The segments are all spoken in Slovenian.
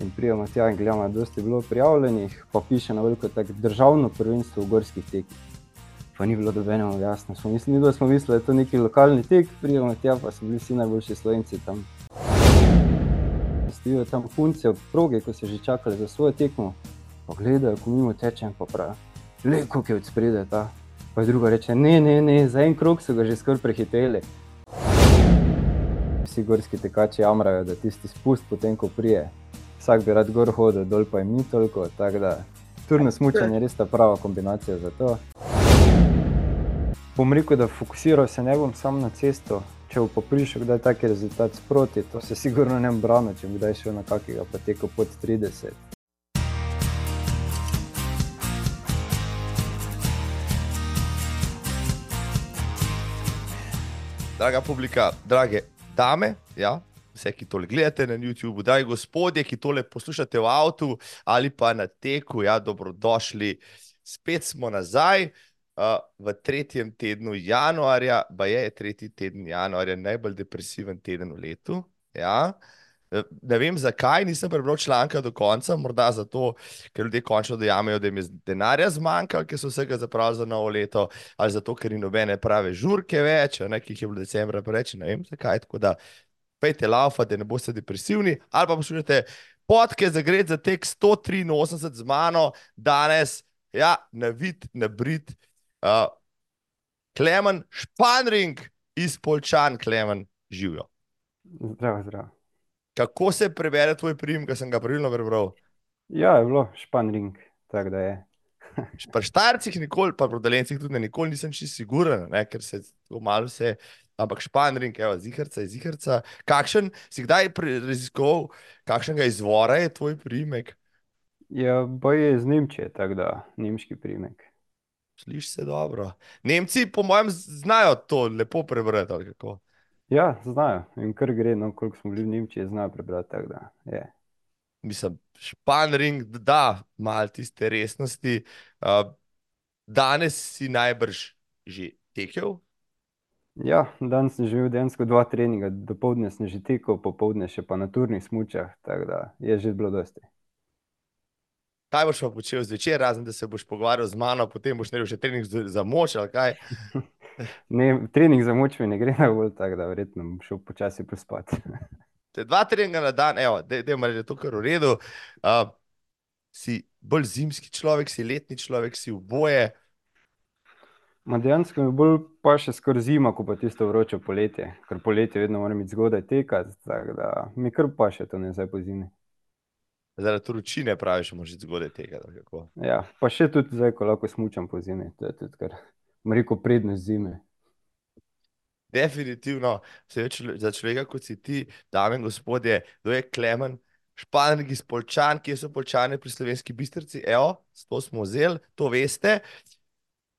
In prijemo tja in gledamo, da je bilo prijavljenih, pa piše na veliko tak državno prvenstvo v gorskih tekih. Pa ni bilo dobeno jasno. Smo mislili, da smo mislili, da je to neki lokalni tek, prijemo tja, pa so bili vsi najboljši slovenci tam. Stijo tam punce ob progi, ko so že čakali za svojo tekmo, pa gledajo, ko mimo tečem, pa pravijo, le koliko je od spredaj ta. Pa druga reče, ne, ne, ne, za en krok so ga že skoraj prehiteli. Vsi gorski tekači jamrajo, da tisti spust potem, ko prije. Vsak bi rad gor hodil, dol pa jim ni toliko, tako da turno smučanje je res ta prava kombinacija za to. Bom rekel, da fokusiral se ne bom samo na cesto, če bo pa prišel kdaj taki rezultat sproti, to se sigurno ne bom branil, če bi kdaj šel na kakega pa teko pod 30. Draga publika, drage dame, ja, vse, ki tole gledate na YouTubu, dragi gospodje, ki tole poslušate v avtu ali pa na teku, ja, dobrodošli. Spet smo nazaj uh, v tretjem tednu januarja, pa je tretji teden januarja najbolj depresiven teden v letu. Ja. Ne vem, zakaj nisem prebral članka do konca, morda zato, ker ljudje končno dojamejo, da jim je denarja zmanjkalo, ker so vsega zapravili za novo leto, ali zato, ker ni nobene prave žurke več, ne, ki jih je bilo decembra preveč. Ne vem, zakaj. Tako da pejte laufa, da ne boste depresivni, ali pa poslušajte podke za gred za tek 183 z mano danes, ja, na vid, na brit. Uh, Klemen Španring iz Polčan, Klemen, živijo. Zdravo, zdravo. Kako se prebere tvoj prijem, ki sem ga pravilno prebral? Ja, je bilo španring, tako da je. Pri štarcih nikoli, pa pri dalencih tudi ne, nikoli nisem čisto siguren, ne, ker se malo vse, ampak španring, evo, zihrca je zihrca. Kakšen, si kdaj raziskoval, kakšnega izvora je tvoj priimek? Ja, boj je iz Nemčije, tako da nemški priimek. Sliši se dobro. Nemci, po mojem, znajo to lepo prebrati? Ja, znajo in kar gre, no, koliko smo bili v Nemčiji, znajo prebrati, da je. Mislim, španring, da, malo tiste resnosti. Uh, danes si najbrž že tekel, Ja, danes sem že imel dejansko dva treninga, dopoldne sem že tekel, popoldne še pa na turnih smučah, tako da je že bilo dosti. kaj boš pa počel zvečer, razen da se boš pogovarjal z mano, potem boš naredil še trening za moč ali kaj. Ne, trening za moč mi ne gre najbolj, tako da verjetno bom šel počasi pospat. Te dva treninga na dan, evo, da je to kar v redu. Uh, si bolj zimski človek, si letni človek, si oboje. Ma dejansko mi bolj paše skoraj zima, kot pa tisto vroče poletje, ker poletje vedno moram iti zgodaj tekat, tako da mi kar paše to ne zdaj po zimi. Zaradi vročine praviš, moraš iti zgodaj tega. Kako. Ja, pa še tudi zdaj, ko lahko smučam po zimi, to je tudi kar, bom rekel, prednost zime. Definitivno, se več za človeka, kot si ti, dame in gospodje, kdo je Klemen, španski iz Polčan, kje so Polčane pri Slovenski Bistrici, evo, to smo vzeli, to veste.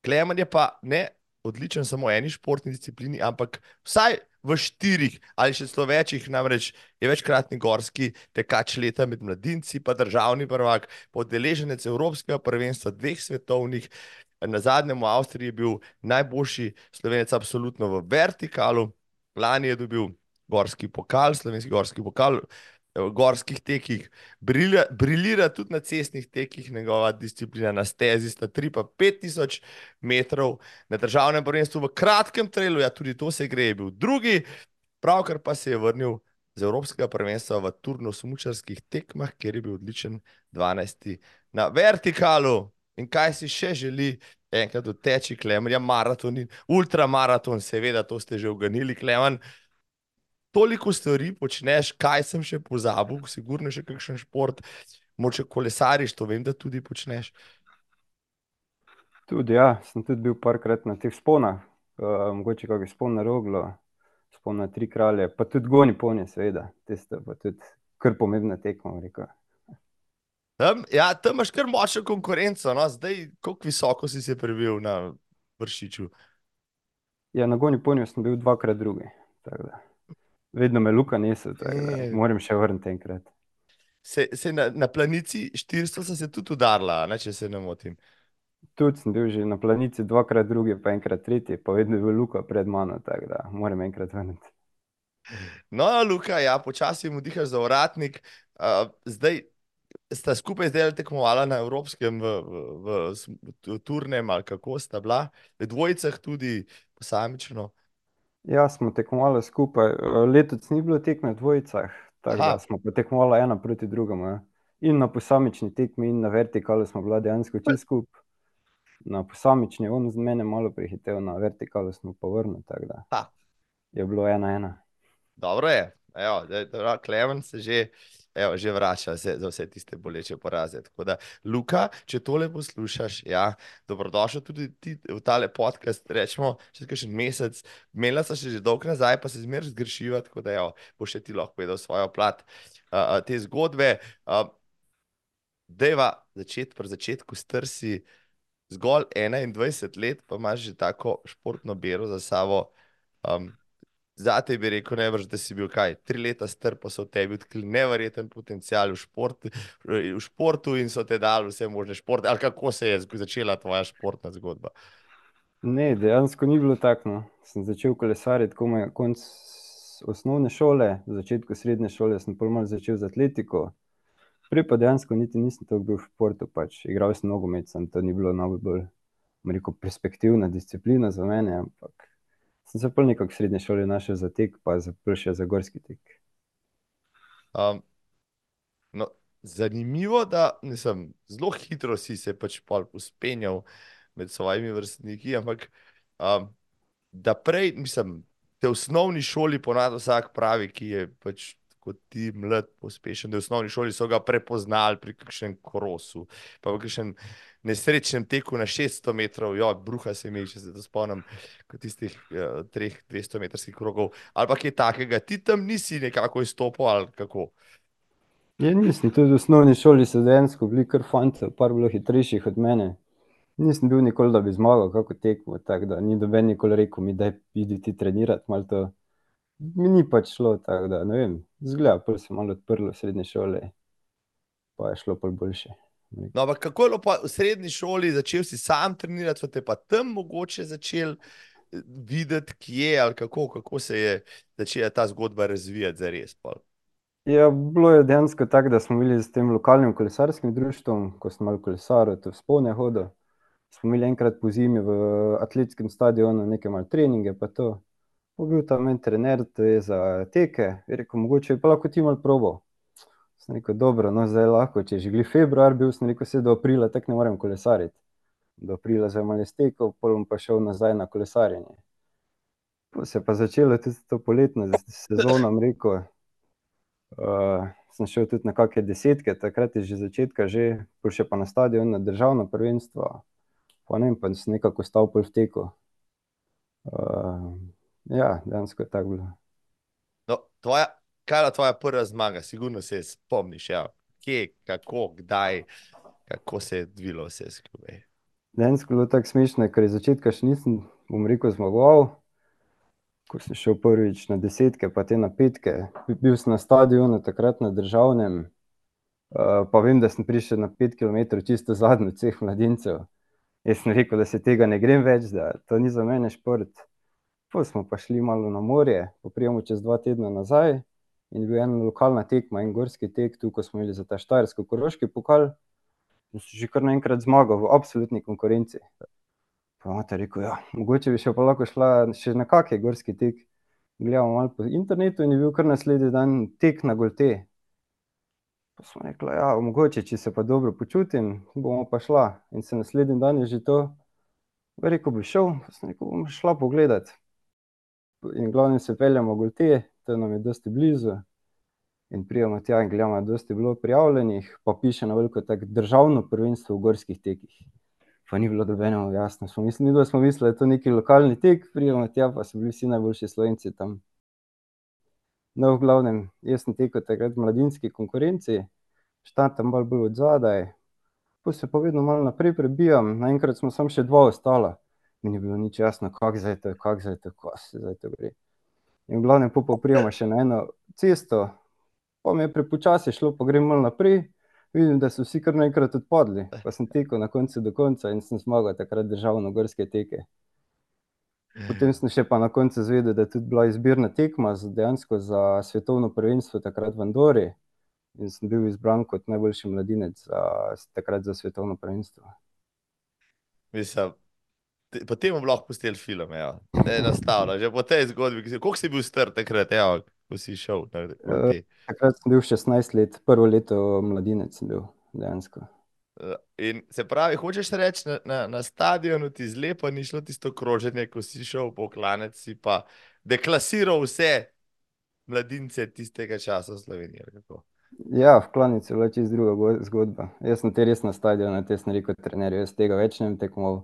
Klemen je pa ne odličen samo v eni športni disciplini, ampak vsaj v štirih ali še celo večjih, namreč je večkratni gorski tekač leta med mladinci, pa državni prvak, podeleženec Evropskega prvenstva, dveh svetovnih. Na zadnjem v Avstriji je bil najboljši slovenec, absolutno v vertikalu, lani je dobil gorski pokal, slovenski gorski pokal, gorskih tekih, brilja, briljira tudi na cestnih tekih, njegova disciplina na stezi sta tri pa pet tisoč metrov, na državnem prvenstvu v kratkem trailu, ja, tudi to se gre, je bil drugi, pravkar pa se je vrnil z Evropskega prvenstva v turno-smučarskih tekmah, kjer je bil odličen dvanajsti na vertikalu. In kaj si še želi enkrat doteči, Klemen, ja, maraton ultramaraton, seveda, to ste že uganili, Klemen. Toliko stvari počneš, kaj sem še pozabil, sigurno še kakšen šport, moče kolesariš, to vem, da tudi počneš. Tudi ja, sem tudi bil parkrat na teh sponah, uh, mogoče kak spon na Roglo, spon na Tri kralje, pa tudi gonji ponje, seveda, tiste pa tudi kar pomembna tekma, rekel. Tam, ja, tam imaš kar močno konkurenco, no, zdaj, koliko visoko si se prebil na Vršiču? Ja, na gonji ponju sem bil dvakrat drugi, tako da. Vedno me Luka tako da Je. moram še vrniti enkrat. Se, se na, na planici 400 sem se tudi udarila, ne, če se ne motim. Tudi sem bil že na planici dvakrat drugi, pa enkrat tretji, pa vedno je bil Luka pred mano, tako da moram enkrat vrniti. No, Luka, ja, počasi mu dihaš za ovratnik. Uh, zdaj sta skupaj zdaj tekmovala na Evropskem, v, v, v, v, v Turnem, ali kako sta bila, v dvojicah tudi posamično. Ja, smo tekmovali skupaj. Letos ni bilo tekme v dvojicah, tako Aha. da smo tekmovali ena proti drugemu. Ja. In na posamični tekmi, in na vertikalu smo bila dejansko čisto skupaj. Na posamični on z mene malo prehitev, na vertikalu smo pa vrnili, tako da Ha. je bilo ena ena. Dobro je, evo, da je dobro, Klemen se že, evo, že vrača se, za vse tiste boleče poraze. Tako da, Luka, če tole poslušaš, ja, dobrodošel tudi ti v tale podcast, rečemo, čez kakšen mesec. Imela sem še že dolgo nazaj, pa se zmeraj zgrešiva, tako da, evo, boš še ti lahko povedal svojo plat uh, te zgodbe. Uh, Deva začeti pri začetku, star si zgolj 21 let, pa imaš že tako športno bero za sabo. Um, Zate bi rekel, nevrž, da si bil kaj, tri leta star, pa so v tebi odkrili neverjeten potencial v, šport, v športu in so te dali vse možne športe. Ali kako se je začela tvoja športna zgodba? Ne, dejansko ni bilo tako. No. Sem začel kolesariti komaj konc osnovne šole, začetku srednje šole sem pol malo začel z atletiko. Prej pa dejansko niti nisem tako bil v športu, pač igral sem nogomet, sem to ni bilo najbolj, bom rekel, perspektivna disciplina za mene, ampak sem se pol nekako v srednji šoli našel za tek, pa za pol še za gorski tek. Um, no, zanimivo, da nisem zelo hitro si se pač uspenjal med svojimi vrstniki, ampak um, da prej, mislim, te osnovni šoli ponavadi vsak pravi, ki je pač kot ti mlad, uspešen, da v osnovni šoli so ga prepoznali pri kakšnem krosu, pa v kakšnem nesrečnem teku na 600 metrov, jo, bruha se mi, če se to spomnim, kot tistih uh, treh 200 metrskih krogov, ali pa kaj takega, ti tam nisi nekako izstopil ali kako. Ja, nisem, tudi v osnovni šoli so dejansko bili kar fanti, par bilo hitrejših od mene. Nisem bil nikoli, da bi zmagal kako tekmo, tako da ni noben nikoli rekel mi, daj idi ti trenirati malo to. Mi ni pač šlo, tako da ne vem, zgleda, pol se malo odprlo v srednji šoli, pa je šlo pol boljše. No, ampak kako je bilo pa v srednji šoli, začel si sam trenirati, so te pa tam mogoče začel eh, videti, kje ali kako, kako se je začela ta zgodba razvijati za res. Ja, bilo je dejansko tako, da smo bili s tem lokalnim kolesarskim društvom, ko sem malo kolesaril, to vzpone hodil. Smo imeli enkrat po zimi v atletskem stadionu neke malo treninge, pa to. Pa bil tam en trener, to je za teke, je rekel, mogoče pa lahko ti malo probal. Sem rekel, dobro, no zdaj lahko, če je že glih februar bil, sem rekel, se do aprila tako ne morem kolesariti. Do aprila zdaj malo iztekel, pol bom pa šel nazaj na kolesarjenje. Pa se je pa začelo tudi to poletno sezono, bom rekel. Uh, sem šel tudi na kakšne desetke, takrat je že začetka, že še pa na stadion, na državno prvenstvo. Pa ne vem, pa sem nekako ostal pol v teku. Uh, ja, dejansko je tako bilo. No, tvoja, kaj je bila tvoja prva zmaga? Sigurno se spomniš, ja. kje, kako, kdaj, kako se je odvilo vse skupaj. Dejansko je bilo tako smešno, ker iz začetka še nisem, bom rekel, zmagoval. Ko sem šel prvič na desetke, pa te na petke, bil sem na stadionu, takrat na državnem. Uh, pa vem, da sem prišel na pet km čisto zadnji od vseh mladincev. Jaz sem rekel, da se tega ne grem več, da to ni za mene šport. Potem smo pa šli malo na morje, poprijemo čez dva tedna nazaj in je bil ena lokalna tekma, en gorski tek, tu, ko smo imeli za ta štajersko-koroški pokal. In sem že kar naenkrat zmagal v absolutni konkurenci. Pa mati rekel, ja, mogoče bi še pa lahko šla še na kakšen gorski tek. Gledamo malo po internetu in je bil kar naslednji dan tek na Golte. Pa smo rekli, ja, mogoče, če se pa dobro počutim, bomo pa šla. In se naslednji dan je že to, rekel bi šel, pa sem rekel, bom šla pogledat. In glavno se peljemo Golte, to nam je dosti blizu. In pridemo tja in gledamo, dosti bilo prijavljenih, pa piše na veliko tako državno prvenstvo v gorskih tekih. Pa ni bilo dobeno jasno, smo mislili, da smo mislili, da je to neki lokalni tek, pridemo tja, pa so bili vsi najboljši Slovenci tam. No, v glavnem, jaz sem tekel takrat v mladinski konkurenci, štartam malo bolj od zadaj, pa se pa vedno malo naprej prebijam, naenkrat smo samo še dva ostala. Mi ni bilo nič jasno, kako zdaj to, kako zdaj to, kako se zdaj to gre. In v glavnem, po pa prijemo še na eno cesto, pa mi je prepočasi šlo, pa grem malo naprej, vidim, da so vsi kar naenkrat odpadli, pa sem tekel na koncu do konca in sem zmagal takrat državno gorske teke. Potem sem še pa na koncu izvedel, da je tudi bila izbirna tekma z dejansko za svetovno prvenstvo takrat v Andori. in sem bil izbran kot najboljši mladinec za, takrat za svetovno prvenstvo. Mislim, te- potem bomo lahko pustili film, ja. Enostavno, že po tej zgodbi, koliko si bil star takrat, evo, ko si šel na, na Eh, te? Takrat sem bil šestnajst let, prvo leto mladinec sem bil dejansko. Eh, In se pravi, hočeš reči, na, na, na stadionu ti zlepa ni šlo tisto kroženje, ko si šel po klanec, si pa deklasiral vse mladince tistega časa v Sloveniji. kako? Ja, v Klanici je bila čisto druga go- zgodba. Jaz sem te res na stadionu, te sem rekel trenerju, jaz tega več ne bom tekmoval,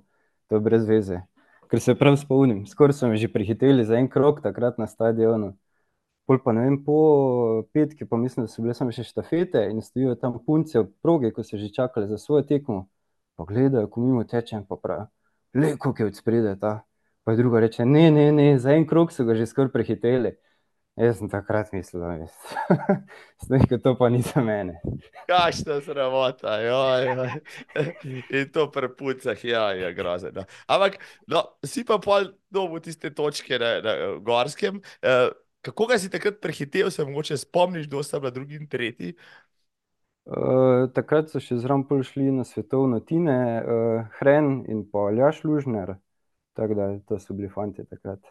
to je brez veze. Ker se prav spomnim, skoraj so me že prehiteli za en krog takrat na stadionu. Pol pa ne vem, po petki pa mislim, da so bile samo še štafete in stojijo tam punce ob progi, ko so že čakali za svojo tekmo. Pa gledajo, ko mimo tečem, pa pravijo, le, koliko je od spredaj ta. Pa je druga reče, ne, ne, ne, za en krog so ga že skoraj prehiteli. Jaz sem takrat mislil, da je rekel, to pa ni za mene. Kakšna sramota, joj, joj. In to pri pucah, ja, je grozno. Ampak, no, si pa pol dobil tiste točke na, na Gorskem. Eh, kako ga si takrat prehitev, se mogoče spomniš, kdo sta bila drugi in tretji? Uh, takrat so še zraven šli na svetovno Tine, uh, Hren in pa Aljaš Lužner. Tako da to so bili fanti takrat.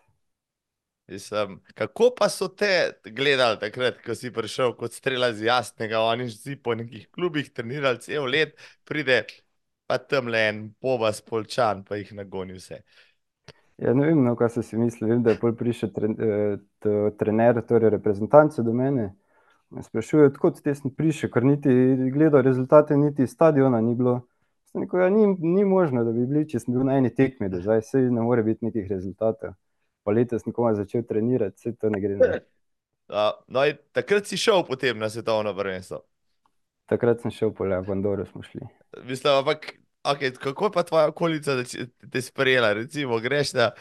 Mislim, kako pa so te gledali takrat, ko si prišel kot strela z jasnega, oni si po nekih klubih trenirali cel let, pride pa tam le en povas polčan, pa jih nagoni vse. Ja, ne vem, no, kaj so si mislili. Vem, da je pol prišel tren, eh, trener, torej reprezentance do mene. Me sprašuje, odkot te sem prišel, ker niti gledal rezultate, niti stadiona ni bilo. Sem rekel, ja, ni, ni možno, da bi bili, če sem bil na eni tekmi, da zdaj se ne more biti nekih rezultatov. Pa letos nikoma začel trenirati, vse to ne gre. Ne. Uh, no, takrat si šel potem na svetovno prvenstvo. Takrat sem šel po Levandoru, smo šli. Mislim, ampak, okay, kako je pa tvoja okolica da te sprejela? Recimo, greš na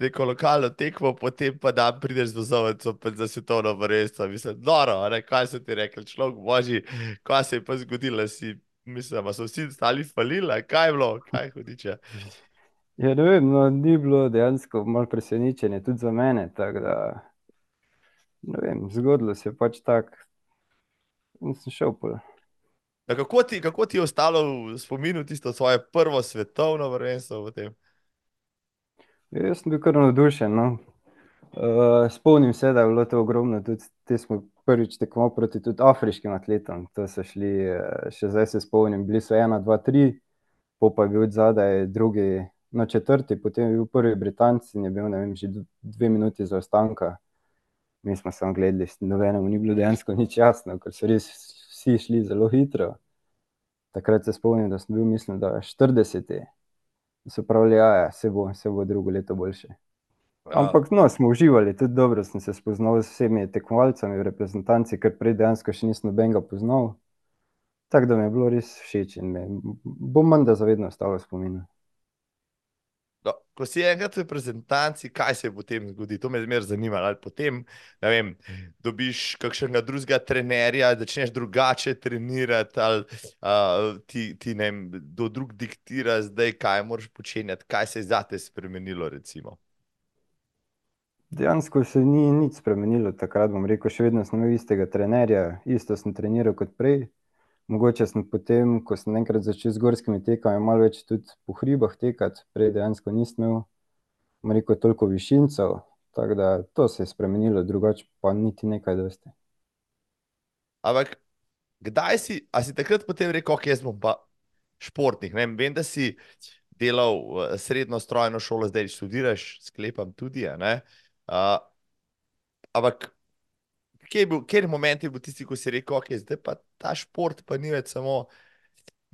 neko lokalno tekmo, potem pa da prideš z vozovnico pa za svetovno prvenstvo. Mislim, noro, ne, kaj so ti rekli, človek božji, kaj se je pa zgodilo, si, mislim, a so vsi stali falili, a kaj je bilo, kaj hudiče. Ja, ne vem, no, ni bilo dejansko malo presenečenje tudi za mene, da, ne vem, zgodilo se je pač tako. In sem šel pol. Ja, kako, ti, kako ti je ostalo v spominu tisto svoje prvo svetovno prvenstvo? Ja, Jaz sem bil kar navdušen. No. Uh, spomnim se, da je bilo to ogromno. Tudi te smo prvič tekmovali proti tudi afriškim atletom. To so šli, eh, še zdaj se spomnim, bili so ena, dva, tri, pol pa je bil zadaj drugi, no četrti, potem je bil prvi Britanc in je bil, vem, že dve minuti zaostanka. Mi smo samo gledali, nobenemu ni bilo dejansko nič jasno, ker so res vsi šli zelo hitro. Takrat se spomnim, da sem bil, mislim, da 40. So pravili, ja, ja, se bo, se bo drugo leto boljše. Ampak no, smo uživali, tudi dobro sem se spoznal z vsemi tekmovalci v reprezentanci, ker prej dejansko še nisem nobenega poznal. Tako da mi je bilo res všeč in me bo manj da zavedno ostalo v spominu. Ko si enkrat v reprezentanci, kaj se potem zgodi? To me zmeraj zanima. Ali potem, ne vem, dobiš kakšnega drugega trenerja, začneš drugače trenirati, ali uh, ti, ti ne vem, kdo drug diktira zdaj, kaj moraš počenjati, kaj se je zate spremenilo, recimo. Dejansko se ni nič spremenilo takrat, bom rekel, še vedno sem imel istega trenerja, isto sem treniral kot prej. Mogoče sem potem, ko sem enkrat začel z gorskimi tekami, malo več tudi po hribah tekati, prej dejansko nisem imel, rekel, toliko višincev, tako da to se je spremenilo, drugače pa niti nekaj dosti. Ampak, kdaj si, a si takrat potem rekel, ok, jaz bom pa športnik? Ne vem, da si delal uh, srednjo strojno šolo, zdaj študiraš, sklepam tudi, ne. Uh, ampak, kje je bil, kjer moment je bil tisti, ko si rekel, ok, zdaj pa ta šport pa ni več samo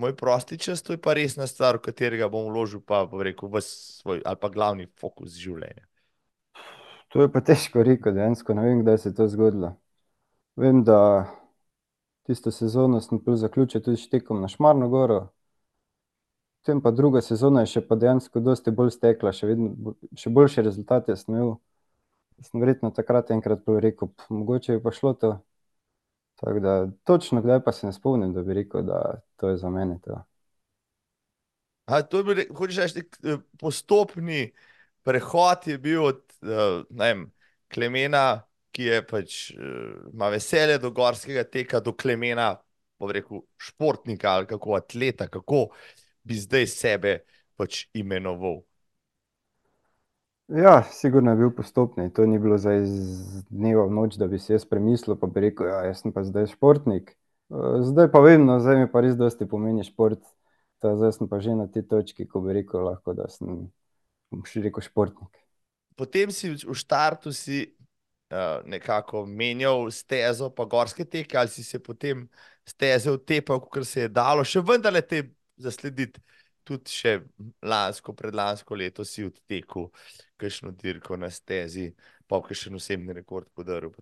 moj prosti čas, to je pa resna stvar, v katerega bom vložil pa, bom rekel, svoj ali pa glavni fokus življenja. To je pa težko reči, dejansko ne vem, kdaj se je to zgodilo. Vem, da tisto sezono sem pol zaključil tudi s tekom na Šmarno goro. Potem pa druga sezona je še pa dejansko dosti bolj stekla, še vedno, še boljše rezultate sem imel. Sem verjetno takrat enkrat pol rekel, "Pf, mogoče je pa šlo to. Tako da točno kdaj pa se ne spomnim, da bi rekel, da to je za mene to. A, to je bil, hočeš reči, eh, postopni prehod je bil od, ne vem, Klemena, ki je pač, uh, ima veselje do gorskega teka, do klemena, bom rekel, športnika ali kako atleta, kako bi zdaj sebe pač imenoval. Ja, sigurno je bil postopni. To ni bilo iz dneva v noč, da bi si jaz premislil, pa bi rekel, ja, sem pa zdaj športnik. Eh, zdaj pa vem, no, zdaj mi pa res dosti pomeni šport. Ta, zdaj sem pa že na tej točki, ko bi rekel, lahko, da sem še rekel športnik. Potem si v štartu si, uh, nekako menjal stezo, pa gorske teke, ali si se potem steze utepal, kot se je dalo, še vendar le te zaslediti tudi še lansko, predlansko leto si odtekel, kakšno dirko na stezi, pa še en osebni rekord podaril.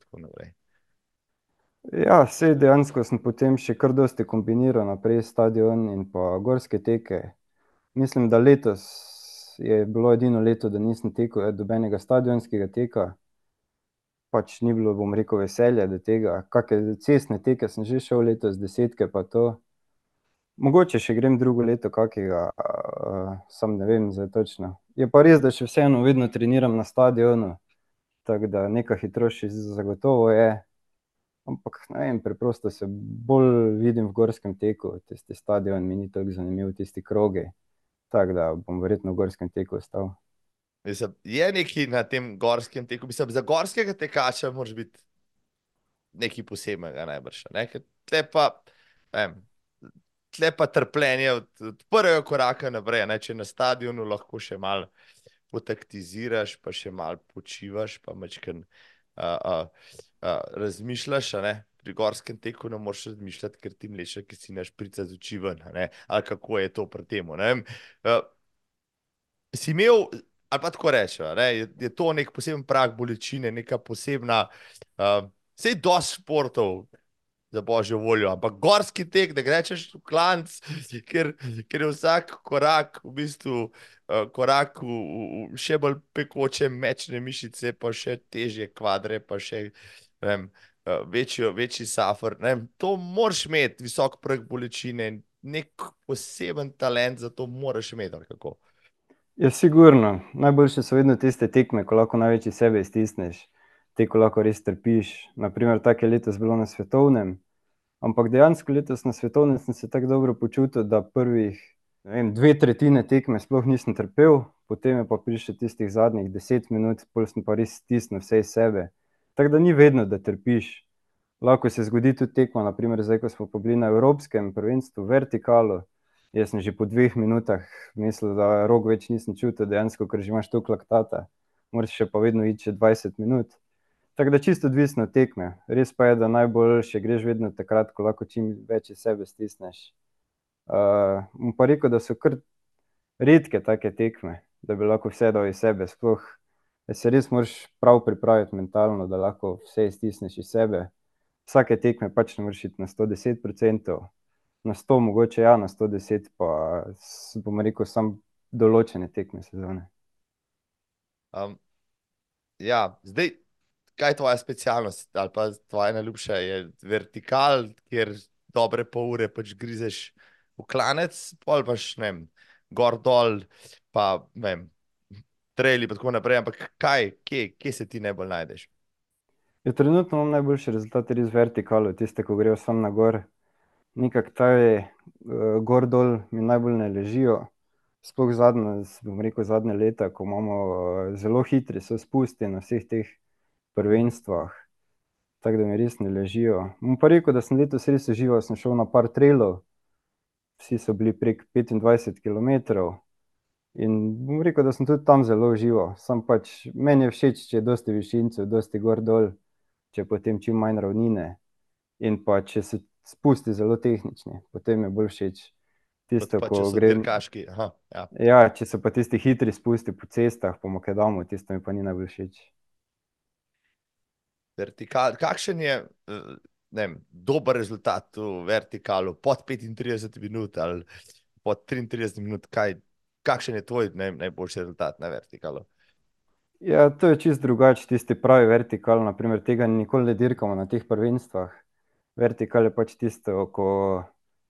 Ja, vse dejansko sem potem še kar dosti kombiniral, naprej stadion in pa gorske teke. Mislim, da letos je bilo edino leto, da nisem tekel dobenega stadionskega teka. Pač ni bilo, bom rekel, veselja do tega. Kakšne cestne teke sem že šel letos, desetke pa to. Mogoče še grem drugo leto, kakega, uh, sam ne vem, zdaj točno. Je pa res, da še vseeno vedno treniram na stadionu, tako da neka hitrost še zagotovo je. Ampak ne vem, preprosto se bolj vidim v gorskem teku, tisti stadion mi ni tako zanimiv, tisti krogi. Tako da bom verjetno v gorskem teku ostal. Mislim, je nekaj na tem gorskem teku, mislim, za gorskega tekača moraš biti nekaj posebnega najbrž. Ne? Tle pa, vem, tle pa trpljenje od, od prvega koraka naprej. Ne? Če na stadionu lahko še malo potaktiziraš, pa še malo počivaš, pa mečken uh, uh, uh, razmišljaš. Pri gorskem teku ne moreš razmišljati, ker ti mleče, ki si naš prica z oči ven. Ali kako je to pri tem. Uh, si imel, ali pa tako rečeš, je, je to nek poseben prag bolečine, neka posebna. Uh, Sej dosti športov, za božjo voljo. Ampak gorski tek, da greš v klanc, ker, ker je vsak korak v bistvu uh, korak v, v še bolj pekoče mečne mišice, pa še težje kvadre, pa še vem, uh, večjo, večji safar. To moraš imeti, visok prek bolečine, nek poseben talent za to moraš imeti. Ja, sigurno. Najboljše so vedno tiste tekme, ko lahko največji sebe iztisneš. Te, ko lahko res trpiš. Naprimer, tako je letos bilo na svetovnem, Ampak dejansko letos na svetovnem sem se tako dobro počutil, da prvih vem, dve tretjine tekme sploh nisem trpel, potem je pa prišel tistih zadnjih deset minut, pol sem pa res stisnil vse iz sebe. Tako da ni vedno, da trpiš. Lahko se zgodi tudi tekmo, naprimer zdaj, ko smo bili na Evropskem prvenstvu vertikalo. Jaz sem že po dveh minutah mislil, da rok več nisem čutil, dejansko, ker že imaš to klaktata. Moraš še pa vedno iti 20 minut. Tako da čisto odvisno tekme. Res pa je, da najboljše greš vedno takrat, ko lahko čim več sebe stisneš. Uh, pa rekel, da so kar redke take tekme, da bi lahko vse dal iz sebe. Sploh se res moraš prav pripraviti mentalno, da lahko vse stisneš iz sebe. Vsake tekme pač ne moreš iti na 110%, na 100 mogoče ja, na 110 pa bom rekel, sam določene tekme sezone. Um, ja, zdaj kaj je tvoja specialnost ali pa tvoja najljubša? Je vertikal, kjer dobre pol ure pač grizeš v klanec, pol paš ne vem, gor dol, pa ne vem, treli in tako naprej. Ampak kaj, kje, kje se ti najbolj najdeš? Ja, trenutno imam najboljši rezultat res vertikalo, tiste, ko grejo sam na gor. Nekako ta je uh, gor dol, mi najbolj ne ležijo. Sploh zadnje, bom rekel, zadnje leta, ko imamo uh, zelo hitri so spusti na vseh teh prvenstvah, tako da mi res ne ležijo. Moram pa reči, da sem letos res užival, sem šel na par trailov, vsi so bili prek 25 km. In bom rekel, da sem tudi tam zelo užival. Sam pač meni je všeč, če je dosti višincev, dosti gor dol, če potem čim manj ravnine. In pa če se spusti zelo tehnični, potem je bolj všeč. Tisto, pa, ko greš kaški. Aha, ja. ja, če so pa tisti hitri spusti po cestah, po Mokedamu, tisto mi pa ni najbolj všeč vertikal. Kakšen je eh, vem, dober rezultat v vertikalu pod 35 minut ali pod 33 minut? Kaj, kakšen je tvoj ne, najboljši rezultat na vertikalu? Ja, to je čist drugače, tisti pravi vertikal. Naprimer, tega nikoli ne dirkamo na teh prvenstvah. Vertikal je pač tisto, ko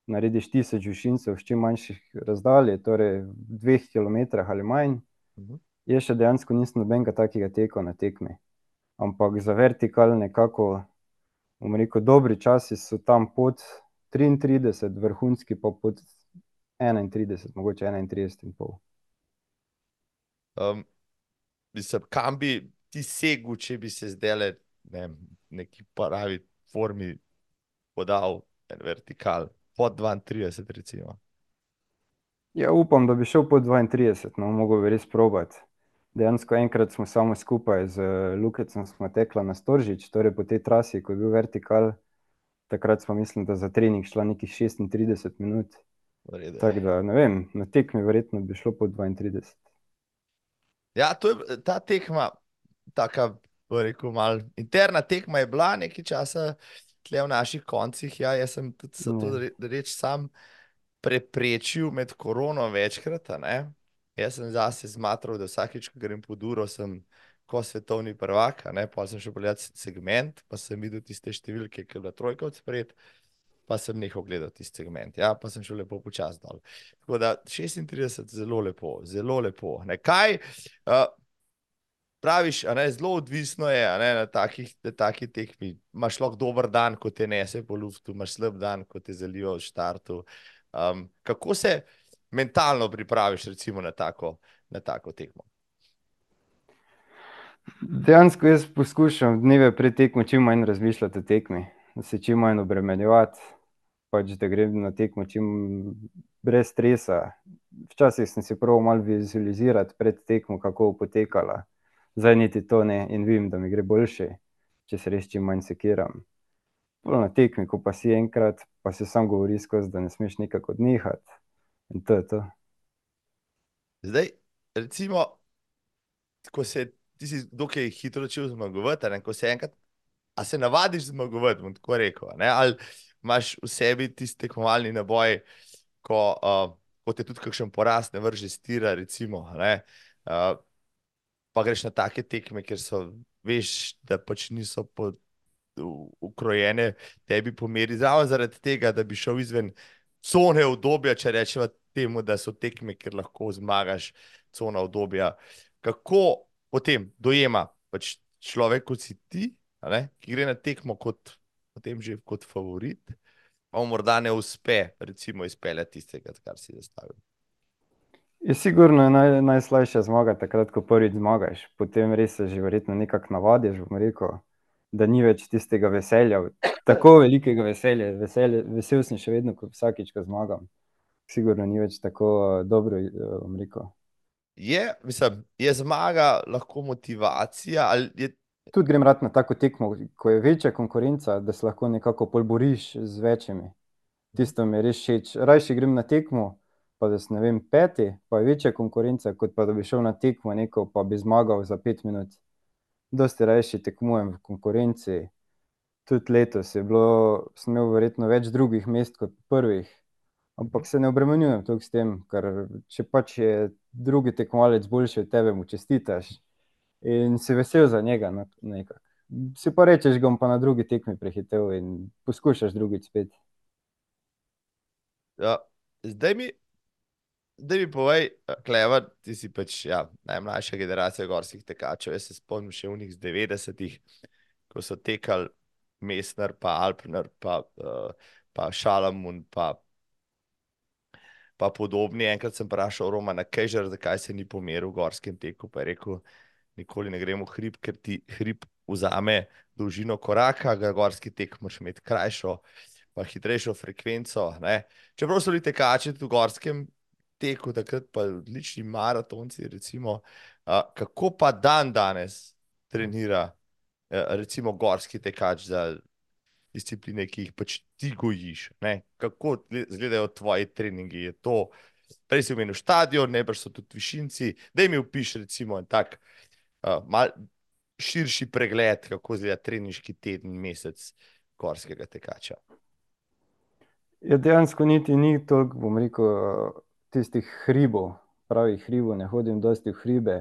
narediš tisoč višincev v čim manjših razdalji, torej v dveh kilometrah ali manj. Uh mhm. -huh. Jaz še dejansko nisem nobenega takega teka na tekmi. Ampak za vertikal nekako, bom rekel, dobri časi so tam pod triintrideset, vrhunski pa pod enaintrideset, mogoče enaintrideset in pol. mislim, kam bi ti segel, če bi se zdajle, ne vem, v neki pravi formi podal en vertikal pod dvaintrideset recimo? Ja, upam, da bi šel pod dvaintrideset, no, mogel bi res probati. Dejansko enkrat smo samo skupaj z Lukecem sva tekla na Storžič, torej po tej trasi, ko je bil vertikal. Takrat sva, mislim, da za trening šla nekih šestintrideset minut. V redu. Tako da, ne vem, na tekmi verjetno bi šlo pod dvaintrideset. Ja, to je ta tekma taka, rekel, malo interna tekma je bila nekaj časa tule v naših koncih, ja, jaz sem tudi to reč sam preprečil med korono večkrat, ne. Jaz sem zase smatral, da vsakič, ko grem pod uro, sem ko svetovni prvak, ne, pol sem šel pogledat segment pa sem videl tiste številke, ke je bila trojka od spredaj, pa sem nehal gledati tisti segment, ja, pa sem šel lepo počasi dol. Tako da šestintrideset, zelo lepo, zelo lepo, ne, kaj, praviš, a ne, zelo odvisno je, ne, na takih, na taki tekmi, imaš lahko dober dan, ko te nese po luftu, imaš slab dan, ko te zalijejo v štartu. kako se mentalno pripraviš recimo na tako, na tako tekmo? Dejansko jaz poskušam dneve pred tekmo čim manj razmišljati o tekmi, se čim manj obremenjevati. Pač da grem na tekmo čim brez stresa. Včasih sem si probal malo vizualizirati pred tekmo, kako bo potekala. Zdaj niti to ne in vidim, da mi gre boljše, če se res čim manj sekiram. Pol na tekmi, ko pa si enkrat, pa se samo govori skozi, da ne smeš nekako odnehati. In to je to. Zdaj, recimo, ko se, ti si dokaj hitro začel zmagovati, a ne, ko se enkrat, a se navadiš zmagovati, bom tako rekel, ne, ali imaš v sebi tisti tekmovalni naboj, ko, ko te tudi kakšen poraz ne vrže s tira, recimo, ne, pa greš na take tekme, kjer so, veš, da pač niso ukrojene tebi po meri, ravno zaradi tega, da bi šel izven cone udobja, če rečeva temu, da so tekme, kjer lahko zmagaš, cona udobja. Kako potem dojema pač človek, kot si ti, ne, ki gre na tekmo kot potem že kot favorit, pa morda ne uspe recimo izpeljati tistega, kar si zastavil? Ja, sigurno je najslajše zmagati takrat, ko prvič zmagaš, potem res se že verjetno nekako navadiš, bom rekel, da ni več tistega veselja, tako velikega veselja, vesel sem še vedno, ko vsakič, ko zmagam. Sigurno ni več tako, dobro, bom rekel. Je, mislim, je zmaga lahko motivacija ali je... Tudi grem rad na tako tekmo, ko je večja konkurenca, da se lahko nekako pol boriš z večimi. Tisto mi je res všeč, rajši grem na tekmo, pa da sem, ne vem, peti, pa je večja konkurenca, kot pa da bi šel na tekmo neko pa bi zmagal za pet minut. Dosti rajši tekmujem v konkurenci, tudi letos je bilo, sem imel verjetno več drugih mest kot prvih, ampak se ne obremenjujem toliko s tem, ker če pač je drugi tekmovalec boljši od tebe, mu čestitaš in si vesel za njega, no. Si pa rečeš: "Ga bom pa na drugi tekmi prehitel," in poskušaš drugič spet. Ja, zdaj mi, zdaj mi povej, Klemen, ti si pač, ja, najmlajša generacija gorskih tekačev, jaz se spomnim še onih iz devetdesetih, ko so tekali Mestner pa Alpner pa, pa Šalamun pa pa podobni, enkrat sem vprašal Romana Kejžarja, zakaj se ni pomeril v gorskem teku, pa je rekel: "Nikoli ne grem v hrib, ker ti hrib vzame dolžino koraka, gorski tek moraš imeti krajšo pa hitrejšo frekvenco, ne." Čeprav so bili tekači v gorskem teku takrat pa odlični maratonci recimo, kako pa dandanes trenira, recimo gorski tekač za discipline, ki jih pač ti gojiš, ne, kako izgledajo tvoji treningi, je to, prej si omenil štadion, najbrž so tudi višinci, daj mi opiši recimo en tak, malo širši pregled, kako izgleda treninški teden, mesec gorskega tekača. Ja, dejansko niti ni toliko, bom rekel, tistih hribov, pravih hribov, ne hodim dosti v hribe.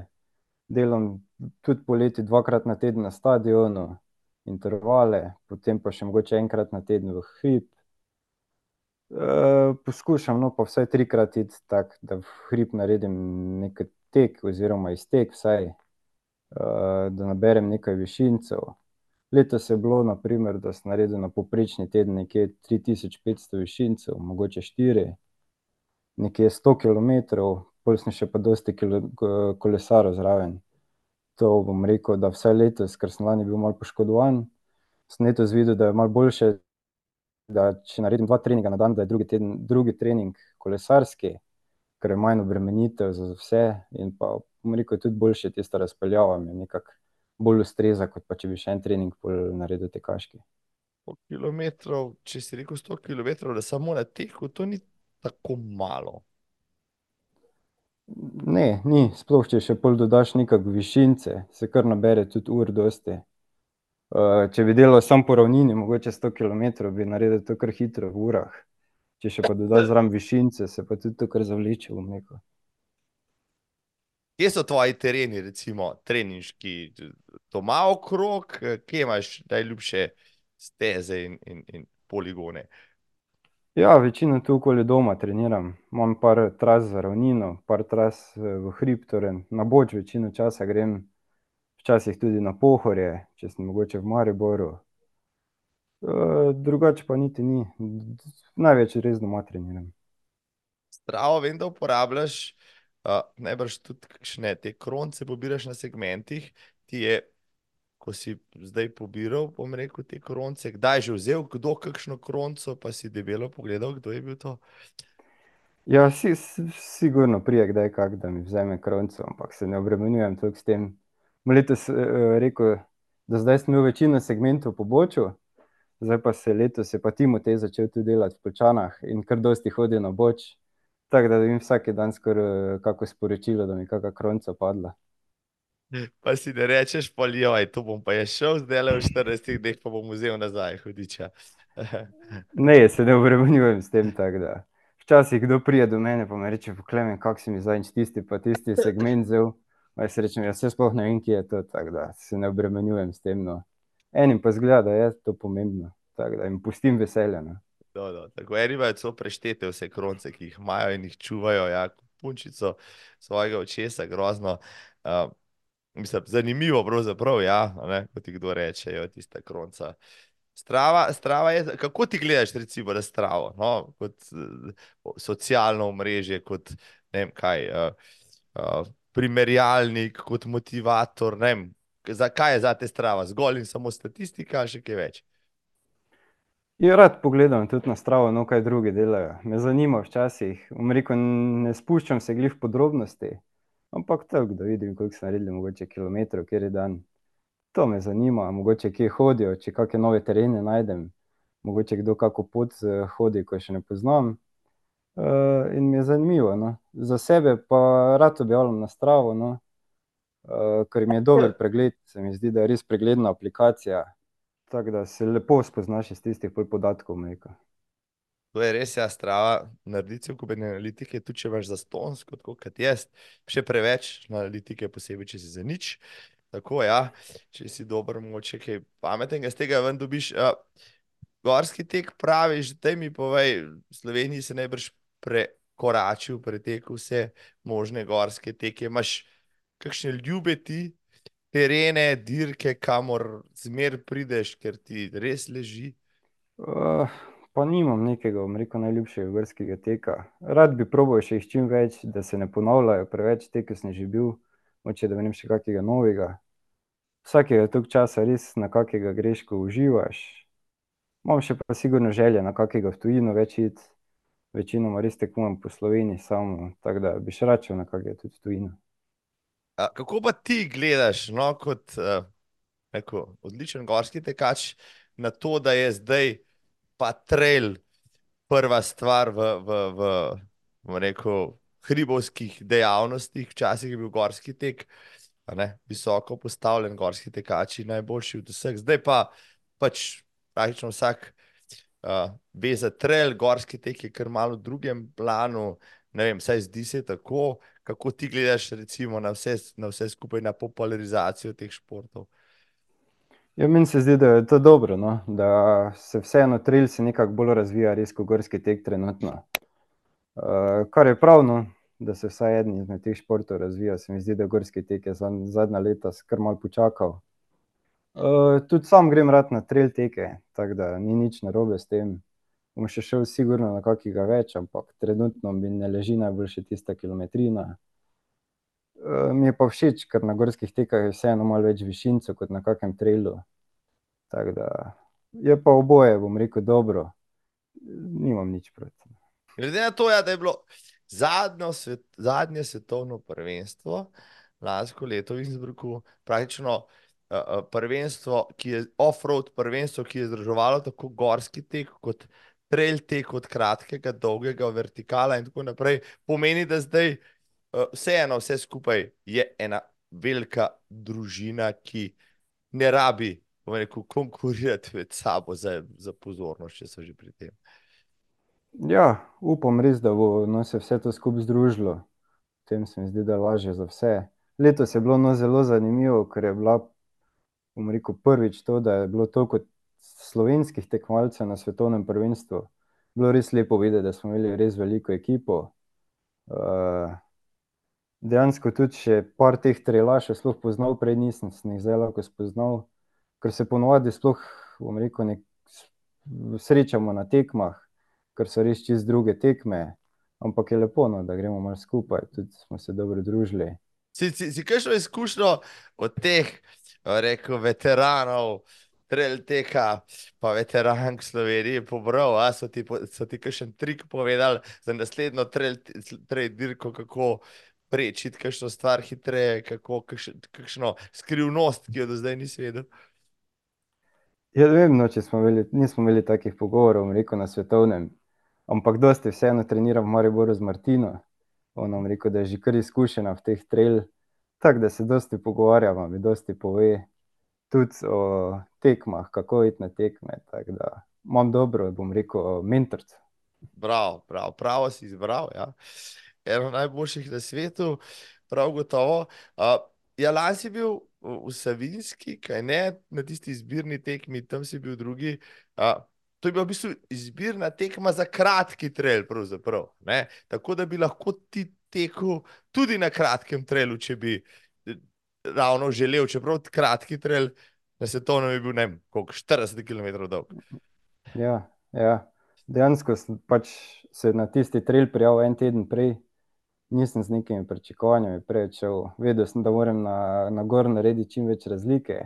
Delam tudi poleti dvakrat na teden na stadionu, intervale, potem pa še mogoče enkrat na teden v hrib. poskušam, no, pa vsaj trikrat iti tako, da v hrib naredim neki tek oziroma iztek vsaj. uh, da naberem nekaj višincev. Letos je bilo, naprimer, da sem naredil na poprečni teden nekje 3500 višincev, mogoče 4, nekje 100 km, pol sem še pa dosti kolesarov zraven. To bom rekel, da vse letos, ker sem lani bil malo poškodovan, sem letos videl, da je malo boljše, da če naredim dva treninga na dan, da je drugi teden, drugi trening kolesarski, ker je manj obremenitev za vse in pa, bom rekel, tudi boljše tista razpeljava mi nekako bolj ustreza, kot pa če bi še en trening pol naredil tekaški. Sto kilometrov, če si rekel sto kilometrov, da samo na teku, to ni tako malo. Ne, ni, sploh če še pol dodaš nekako višince, se kar nabere tudi ur dosti. če bi delal samo po ravnini, mogoče sto kilometrov, bi naredil to kar hitro v urah. Če še pa dodaš zraven višince, se pa tudi to kar zavleče, bom rekel. Kje so tvoji tereni, recimo treninški, doma okrog, kje imaš najljubše steze in, in, in poligone? Ja, večino tu okoli doma treniram, imam par tras za ravnino, par tras v hrib, torej na Boč večino časa grem. Včasih tudi na Pohorje, če sem mogoče v Mariboru. drugače pa niti ni, največ res doma treniram. Stravo vem, da uporabljaš, najbrž tudi kakšne te kronice pobiraš na segmentih, ti je, ko si zdaj pobiral, bom rekel, te kronice, kdaj že vzel kdo kakšno kronico pa si debelo pogledal, kdo je bil to? Ja, sigurno pride kdaj kak, da mi vzame kronico, ampak se ne obremenjujem toliko s tem. Letos, rekel, do zdaj sem imel večino segmentov v pobočju, zdaj pa se letos je pa Timotej začel tudi delati v Poljčanah in kar dosti hodi na Boč. Tako da dobim vsak dan skoraj kako sporočilo, da mi je kaka kronica padla. Pa si ne rečeš pol: to bom pa jaz šel zdajle v štirinajstih dneh pa bom vzel nazaj hudiča." Ne, se ne obremenjujem s tem, tako da. Včasih kdo pride do mene pa mi reče: "Pa, Klemen, kako si mi zadnjič tisti pa tisti segment vzel?" Pa jaz rečem: "Ja, saj sploh ne vem, kje je to." Tako da se ne obremenjujem s tem, no. Enim pa izgleda, da je to pomembno, tako da jim pustim veselje, no. No, no, tako eni imajo celo preštete vse kronice, ki jih imajo in jih čuvajo, ja, punčico svojega očesa, grozno. Mislim, zanimivo pravzaprav, ja, ne, ko ti kdo reče: tista kronica." Strava, strava je, kako ti gledaš recimo na Stravo, no, kot, socialno omrežje, kot ne vem kaj, primerjalnik, kot motivator, vem, zakaj je zate Strava, zgolj in samo statistika ali še kaj več? Ja, rad pogledam tudi na Stravo, no, kaj drugi delajo, me zanima včasih, bom rekel, ne spuščam se glih v podrobnosti, ampak tako, da vidim, koliko so naredili mogoče kilometrov kateri dan. To me zanima, mogoče kje hodijo, če kake nove terene najdem. Mogoče kdo kako pot hodi, ko je še ne poznam. in mi je zanimivo, no, za sebe pa rad objavljam na Stravo, no. ker mi je dober pregled, se mi zdi, da je res pregledna aplikacija. Tako da se lepo spoznaš iz tistih podatkov, rekel. To je res, ja, Strava naredi cel kup analitike, tudi če imaš zastonjsko, tako kot jaz, še preveč analitike, posebej če si zanič. Tako, ja, če si dober, mogoče kaj pametnega iz tega ven dobiš, Gorski tek praviš, daj mi povej, v Sloveniji se najbrž prekoračil, pretekel vse možne gorske teke, imaš kakšne ljube ti terene, dirke, kamor zmeraj prideš, ker ti res leži? Pa nimam nekega, bom rekel, najljubšega gorskega teka, rad bi probal še jih čim več, da se ne ponavljajo preveč te, ke sem že bil. Mogoče, da še kakega novega. Vsakega toliko časa res na kakega greš, ko uživaš. Imam še pa sigurno želje na kakega v tujino več iti. Večinoma res tekmujem po Sloveniji samo, tako da bi še rad šel na kakega tudi v tujino. kako pa ti gledaš, no, kot, rekel, odličen gorski tekač na to, da je zdaj pa trail prva stvar v, v, v, bom rekel, hribovskih dejavnostih, včasih je bil gorski tek, ne, visoko postavljeni gorski tekači najboljši od vseh, zdaj pa pač praktično vsak, ve za trail, gorski tek je kar malo v drugem planu. Ne vem, vsaj zdi se tako, kako ti gledaš recimo na vse, na vse skupaj, na popularizacijo teh športov? Ja, meni se zdi, da je to dobro, no, da se vseeno trail se nekako bolj razvija res ko gorski tek trenutno. kar je prav, no, da se vsaj eden izmed teh športov razvija. Se mi zdi, da gorski tek je zadnja leta kar malo počakal. Uh, tudi sam grem rad na trail teke, tako da ni nič narobe s tem. Bom še šel sigurno na kakega več, ampak trenutno mi ne leži najboljše tista kilometrina. Uh, mi je pa všeč, ker na gorskih tekah je vseeno malo več višincev kot na kakem trailu. Tako da je pa oboje, bom rekel, dobro. Nimam nič proti. Glede na to, ja, da je bilo zadnjo svet, zadnje svetovno prvenstvo lansko leto v Innsbrucku, praktično uh, prvenstvo, ki je off-road prvenstvo, ki je združevalo tako gorski tek kot trail tek od kratkega, dolgega, vertikala in tako naprej, pomeni, da zdaj vseeno vse skupaj je ena velika družina, ki ne rabi rekel, konkurirati med sabo za, za pozornost, če so že pri tem. Ja, upam res, da bo no, se vse to skupaj združilo. Tem se mi zdi, da je lažje za vse. Letos je bilo no, zelo zanimivo, ker je bila rekel, prvič to, da je bilo toliko slovenskih tekmovalcev na svetovnem prvenstvu. Bilo je res lepo videti, da smo imeli res veliko ekipo. Uh, dejansko tudi še par teh trelašev sploh poznal, prej nisem se jih zelo lahko spoznal, ker se ponovadi sploh, bom rekel, nek, srečamo na tekmah, ker so res čist druge tekme, ampak je lepo, no, da gremo malo skupaj, tudi smo se dobro družili. Si, si, si kaj šlo izkušnjo od teh, rekel, veteranov, trail teka, pa veterank Slovenije, pobral, a? So ti, so ti kakšen trik povedali za naslednjo trail, trail dirko, kako prečiti kakšno stvar hitreje, kako kakšno, kakšno skrivnost, ki jo do zdaj nisi vedel. Ja, vem, no, če smo imeli, nismo imeli takih pogovorov, rekel na svetovnem, ampak dosti vseeno treniram v Mariboru z Martino. On nam rekel, da je že kar izkušena v teh trail Tako da se dosti pogovarjamo, mi dosti pove tudi o tekmah, kako iti na tekme. Da imam dobro, bom rekel, mentorce. Prav, prav, pravo si izbral. Ja. Eno najboljših na svetu, prav gotovo. Uh, ja, lani si bil v Savinski, kaj ne, na tisti izbirni tekmi, tam si bil drugi. Uh, to je bila v bistvu izbirna tekma za kratki trail, pravzaprav. Ne? Tako da bi lahko ti tekel tudi na kratkem trelu, če bi ravno želel, čeprav kratki trel na svetovnem je bil ne vem, koliko 40 km dolg. Ja, ja. dejansko pač se na tisti trel prijavil en teden prej. Nisem z nekimi pričakovanji prečel, vedel sem, da moram na, na gor narediti čim več razlike.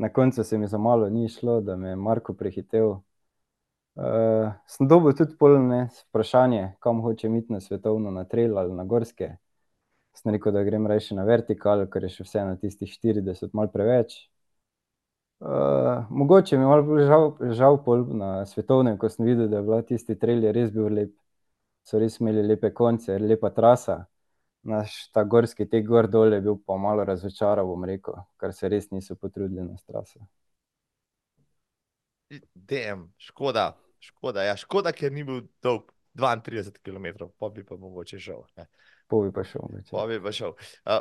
Na koncu se mi za malo ni šlo, da me je Marko prehitev. Uh, sem dobil tudi polne vprašanje, kam hočem iti na svetovno, na trail ali na gorske. Sem rekel, da grem reči na vertikal, ker je še vse na tistih 40, malo preveč. Uh, mogoče mi je malo žal, žal pol na svetovnem, ko sem videl, da je bila tisti trail res bil lep. So res imeli lepe konce, lepa trasa. Naš ta gorski tek gor dol je bil pa malo razočaran, bom rekel, ker se res niso potrudili na traso. Dem, škoda, škoda, ja, škoda, ker ni bil dolg 32 km, pa bi pa mogoče šel. Pa bi pa šel. Pa bi pa šel. Uh,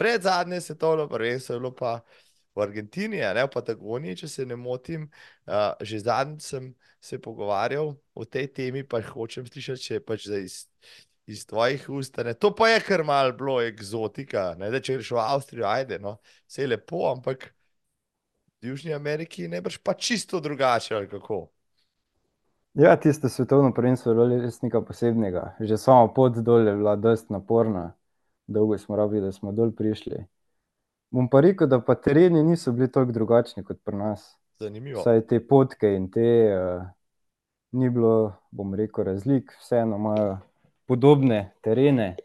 pred zadnje svetovno prvenstvo je bilo pa v Argentini, ne v Patagoniji, če se ne motim. Uh, že zadnjič sem se pogovarjal o tej temi, pa hočem slišati, če pač iz, iz tvojih ust. Ne. To pa je kar mal bilo eksotika. Ne, da, če greš v Avstrijo, ajde, no, vse je lepo, ampak v Južni Ameriki ne brž pa čisto drugače ali kako. Ja, tisto svetovno prvenstvo je bilo res nekaj posebnega. Že sama pot dol je bila dosti naporna, dolgo smo rabili, da smo dol prišli. Bom pa rekel, da pa tereni niso bili tako drugačni kot pri nas. Zanimivo. Saj te potke in te uh, ni bilo, bom rekel, razlik, vseeno imajo podobne terene.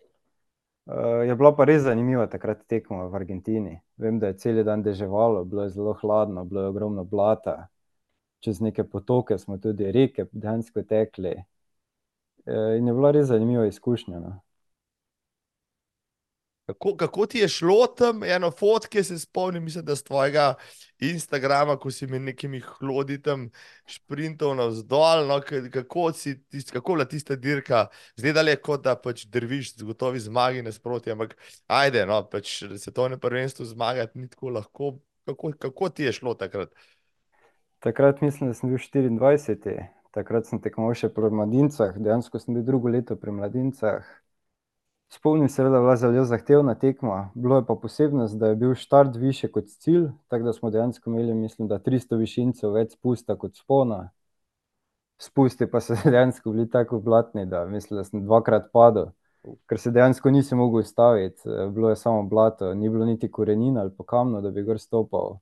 Uh, je bila pa res zanimiva takrat tekmo v Argentini. Vem, da je cel dan deževalo, bilo je zelo hladno, bilo je ogromno blata. Čez neke potoke smo tudi reke dejansko tekli. Uh, in je bila res zanimiva izkušnja. No. Kako, kako ti je šlo tam, eno fotke se spomnim, mislim, da z tvojega Instagrama, ko si mi nekimi hlodi tam šprintov navzdol, no, kako tist, kako bila tista dirka, zdaj je kot da pač drviš z gotovi zmagi nasproti, ampak ajde, no, pač se to ne prvenstvo zmagati ni tako lahko. Kako, kako ti je šlo takrat? Takrat mislim, da sem bil 24. Takrat sem tekmoval še pri mladincah, dejansko sem bil drugo leto pri mladincah. Spomnim se, da je bila zelo zahtevna tekma, bilo je pa posebnost, da je bil štart više kot cilj, tako da smo dejansko imeli, mislim, da 300 višincev več spusta kot spona. Spusti pa so dejansko bili tako blatni, da mislim, da sem dvakrat padel, ker se dejansko nisem mogel ustaviti, bilo je samo blato, ni bilo niti korenin ali pa kamnov, da bi gor stopal.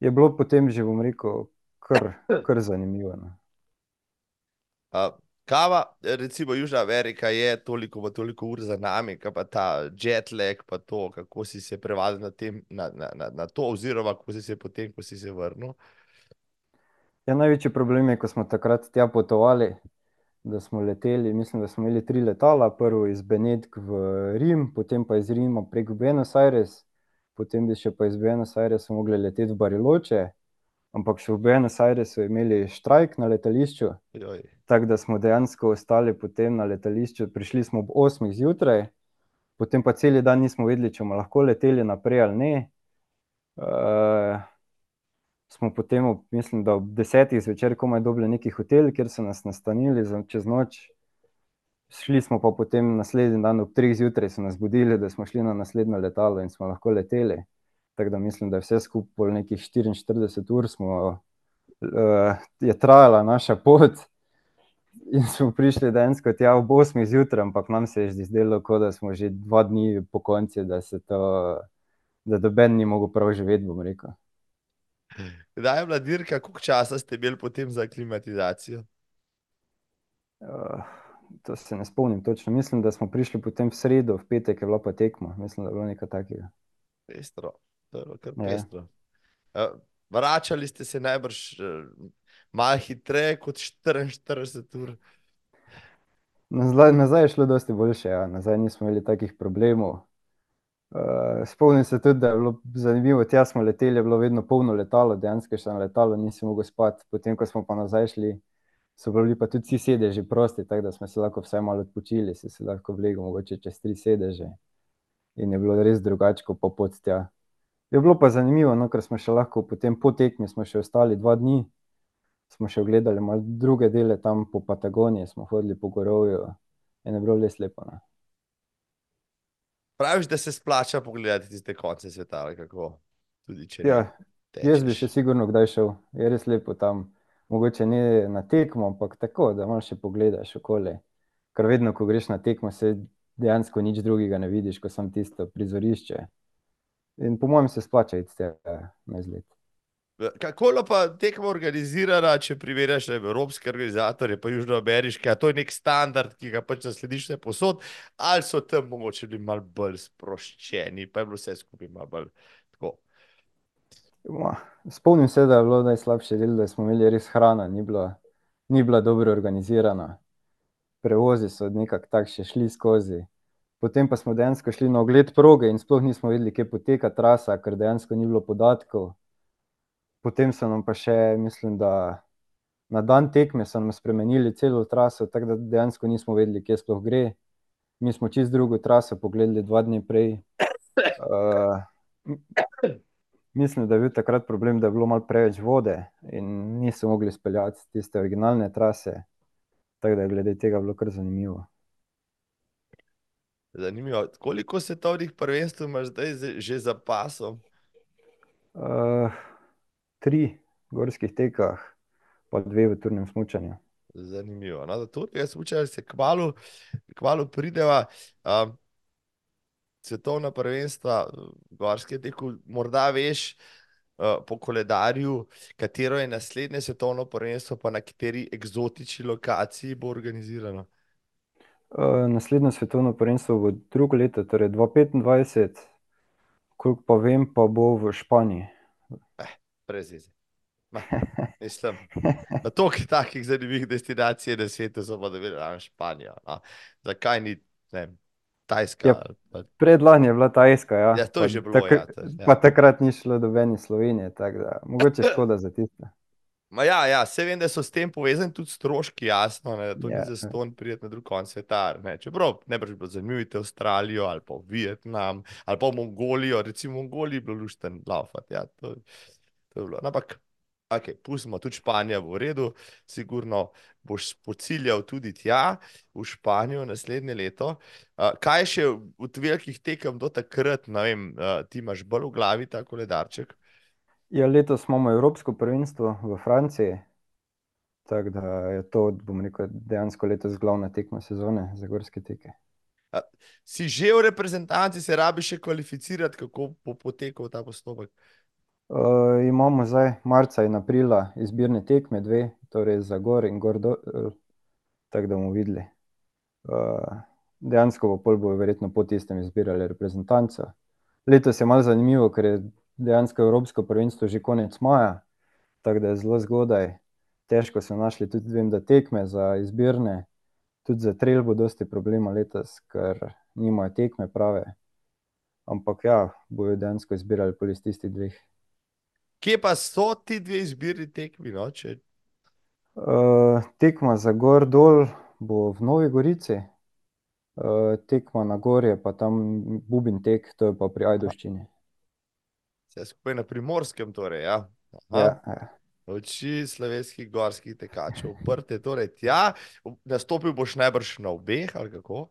je bilo potem že, bom rekel, kar, kar zanimivo, no. Kava, recimo Južna Amerika je toliko pa toliko ur za nami, pa ta jetlag pa to, kako si se privadil na na, na, na, na to oziroma kako si se potem, ko si se vrnil? Ja, največji problem je, ko smo takrat tja potovali, da smo leteli, mislim, da smo imeli tri letala, prvo iz Benetk v Rim, potem pa iz Rima prek Buenos Aires, potem bi še pa iz Buenos Airesa mogli leteti v Bariloche, ampak še v Buenos Airesu imeli štrajk na letališču, tako da smo dejansko ostali potem na letališču, prišli smo ob osmih zjutraj, potem pa cel dan nismo vedeli, če bomo lahko leteli naprej ali ne. smo potem ob, mislim, da ob desetih zvečer komaj dobili neki hotel, kjer so nas nastanili za čez noč. Šli smo pa potem naslednji dan ob treh zjutraj so nas budili, da smo šli na naslednje letalo in smo lahko leteli. Tako da mislim, da je vse skupaj nekih štiriinštirideset ur smo, je trajala naša pot in smo prišli dejansko tja ob osmih zjutraj, ampak nam se je že zdelo, kot da smo že dva dni pokonci, da se to, da noben ni mogel prav živeti, bom rekel. Kdaj je bila dirka, koliko časa ste imeli potem za aklimatizacijo? to se ne spomnim točno, mislim, da smo prišli potem v sredo, v petek je bila pa tekma, mislim, da je bilo nekaj takega. Pestro, to je kar pestro. vračali ste se najbrž, malo hitreje kot štiriinštirideset ur? nazaj je šlo dosti boljše, ja, nazaj nismo imeli takih problemov. spomnim se tudi, da je bilo zanimivo, tja smo leteli, je bilo vedno polno letalo, dejansko še na letalu nisi mogel spati, potem ko smo pa nazaj šli, so bili pa tudi vsi sedeži prosti, tako da smo se lahko vsaj malo odpočili, si se lahko ulegel mogoče čez tri sedeže. In je bilo res drugače pa pot tja. Je bilo pa zanimivo, no, ker smo še lahko potem po tekmi smo še ostali dva dni, smo še ogledali malo druge dele tam po Patagoniji smo hodili po gorovju in je bilo res lepo, no. Praviš, da se splača pogledati tiste konce sveta, ali kako? Tudi Ja. Jaz bi tečeš. še sigurno kdaj šel, je res lepo tam. Mogoče ne na tekmo, ampak tako, da malo še pogledaš okoli. Ker vedno, ko greš na tekmo, saj dejansko nič drugega ne vidiš ko samo tisto prizorišče. In po mojem se splača iti tja na izlet. kako je bila pa tekma organizirana, če primerjaš evropske organizatorje pa južnoameriške, a to je neki standard, ki ga pač zaslediš vsepovsod, ali so tam mogoče bili malo bolj sproščeni pa je bilo vse skupaj malo bolj tako? spomnim se, da je bilo najslabši del, da smo imeli res hrano ni bilo, ni bila dobro organizirana. Prevozi so nekako tako še šli skozi. Potem pa smo dejansko šli na ogled proge in sploh nismo vedeli, kje poteka trasa, ker dejansko ni bilo podatkov. Potem so nam pa še, mislim, da na dan tekme so nam spremenili celo traso, tako da dejansko nismo vedeli, kje sploh gre. Mi smo čisto drugo traso pogledali dva dni prej. mislim, da je bil takrat problem, da je bilo malo preveč vode in niso mogli speljati tiste originalne trase. Tako da je glede tega bilo kar zanimivo. Zanimivo, koliko svetovnih prvenstev imaš zdaj že za pasom? tri v gorskih tekah pa dve v turnem smučanju. Zanimivo, no, do turnega smučanja se kmalu, kmalu prideva, Svetovna prvenstva gorskih tekov, morda veš, po koledarju, katero je naslednje svetovno prvenstvo pa na kateri eksotični lokaciji bo organizirano? Naslednje svetovno prvenstvo bo drugo leto, torej dva petindvajset, koliko pa vem, pa bo v Španiji. brez veze. mislim, na toliko takih zanimivih destinacij na svetu, samo da bi ravno Španija, no. Zakaj ni, ne vem, Tajska ali pa... Predlani je bila Tajska, ja. Ja, to je že bilo, ja. Pa takrat ni šlo nobene iz Slovenije, tako da mogoče škoda za tisto. Ma ja, ja, saj vem, da so s tem povezani tudi stroški, jasno, ne, to ni Ja. zastonj priti na drug konec sveta, ne, čeprav najbrž bi bilo zanimivo iti v Avstralijo ali pa Vietnam ali pa Mongolijo, recimo Mongoliji bi bilo luštno lavfati, ja, to, to bi bilo, no, ampak Ok, pustimo tudi Španijo v redu, sigurno boš pociljal tudi tja, v Španijo naslednje leto. Uh, kaj še od velikih tekem do takrat, ne vem, uh, ti imaš bolj v glavi ta koledarček? Ja, letos imamo Evropsko prvenstvo v Franciji, tako da je to, bom rekel, dejansko letos glavna tekma sezone za gorske teke. Uh, si že v reprezentanci, se rabi še kvalificirati, kako bo potekal ta postopek? Uh, imamo zdaj marca in aprila izbirne tekme, dve, torej za gor in gor dol, tako da bomo videli. Uh, dejansko bo pol bo verjetno po tistem izbirali reprezentanco. Letos je malo zanimivo, ker je dejansko Evropsko prvenstvo že konec maja, tako da je zelo zgodaj. Težko so našli tudi vem, da tekme za izbirne, tudi za trail bo dosti problema letos, ker nimajo tekme prave. Ampak ja, bojo dejansko izbirali pol iz tistih dveh. Kje pa so ti dve izbirni tekmi? No? Če... Uh, tekma za gor dol bo v Novi Gorici, uh, tekma na gorje pa tam Bubin tek, to je pa pri Ajdoščini. Vse skupaj na primorskem, torej. Ja? Ja, ja. Oči slovenskih gorskih tekačev, prte, torej tja, nastopil boš najbrž na obeh ali kako?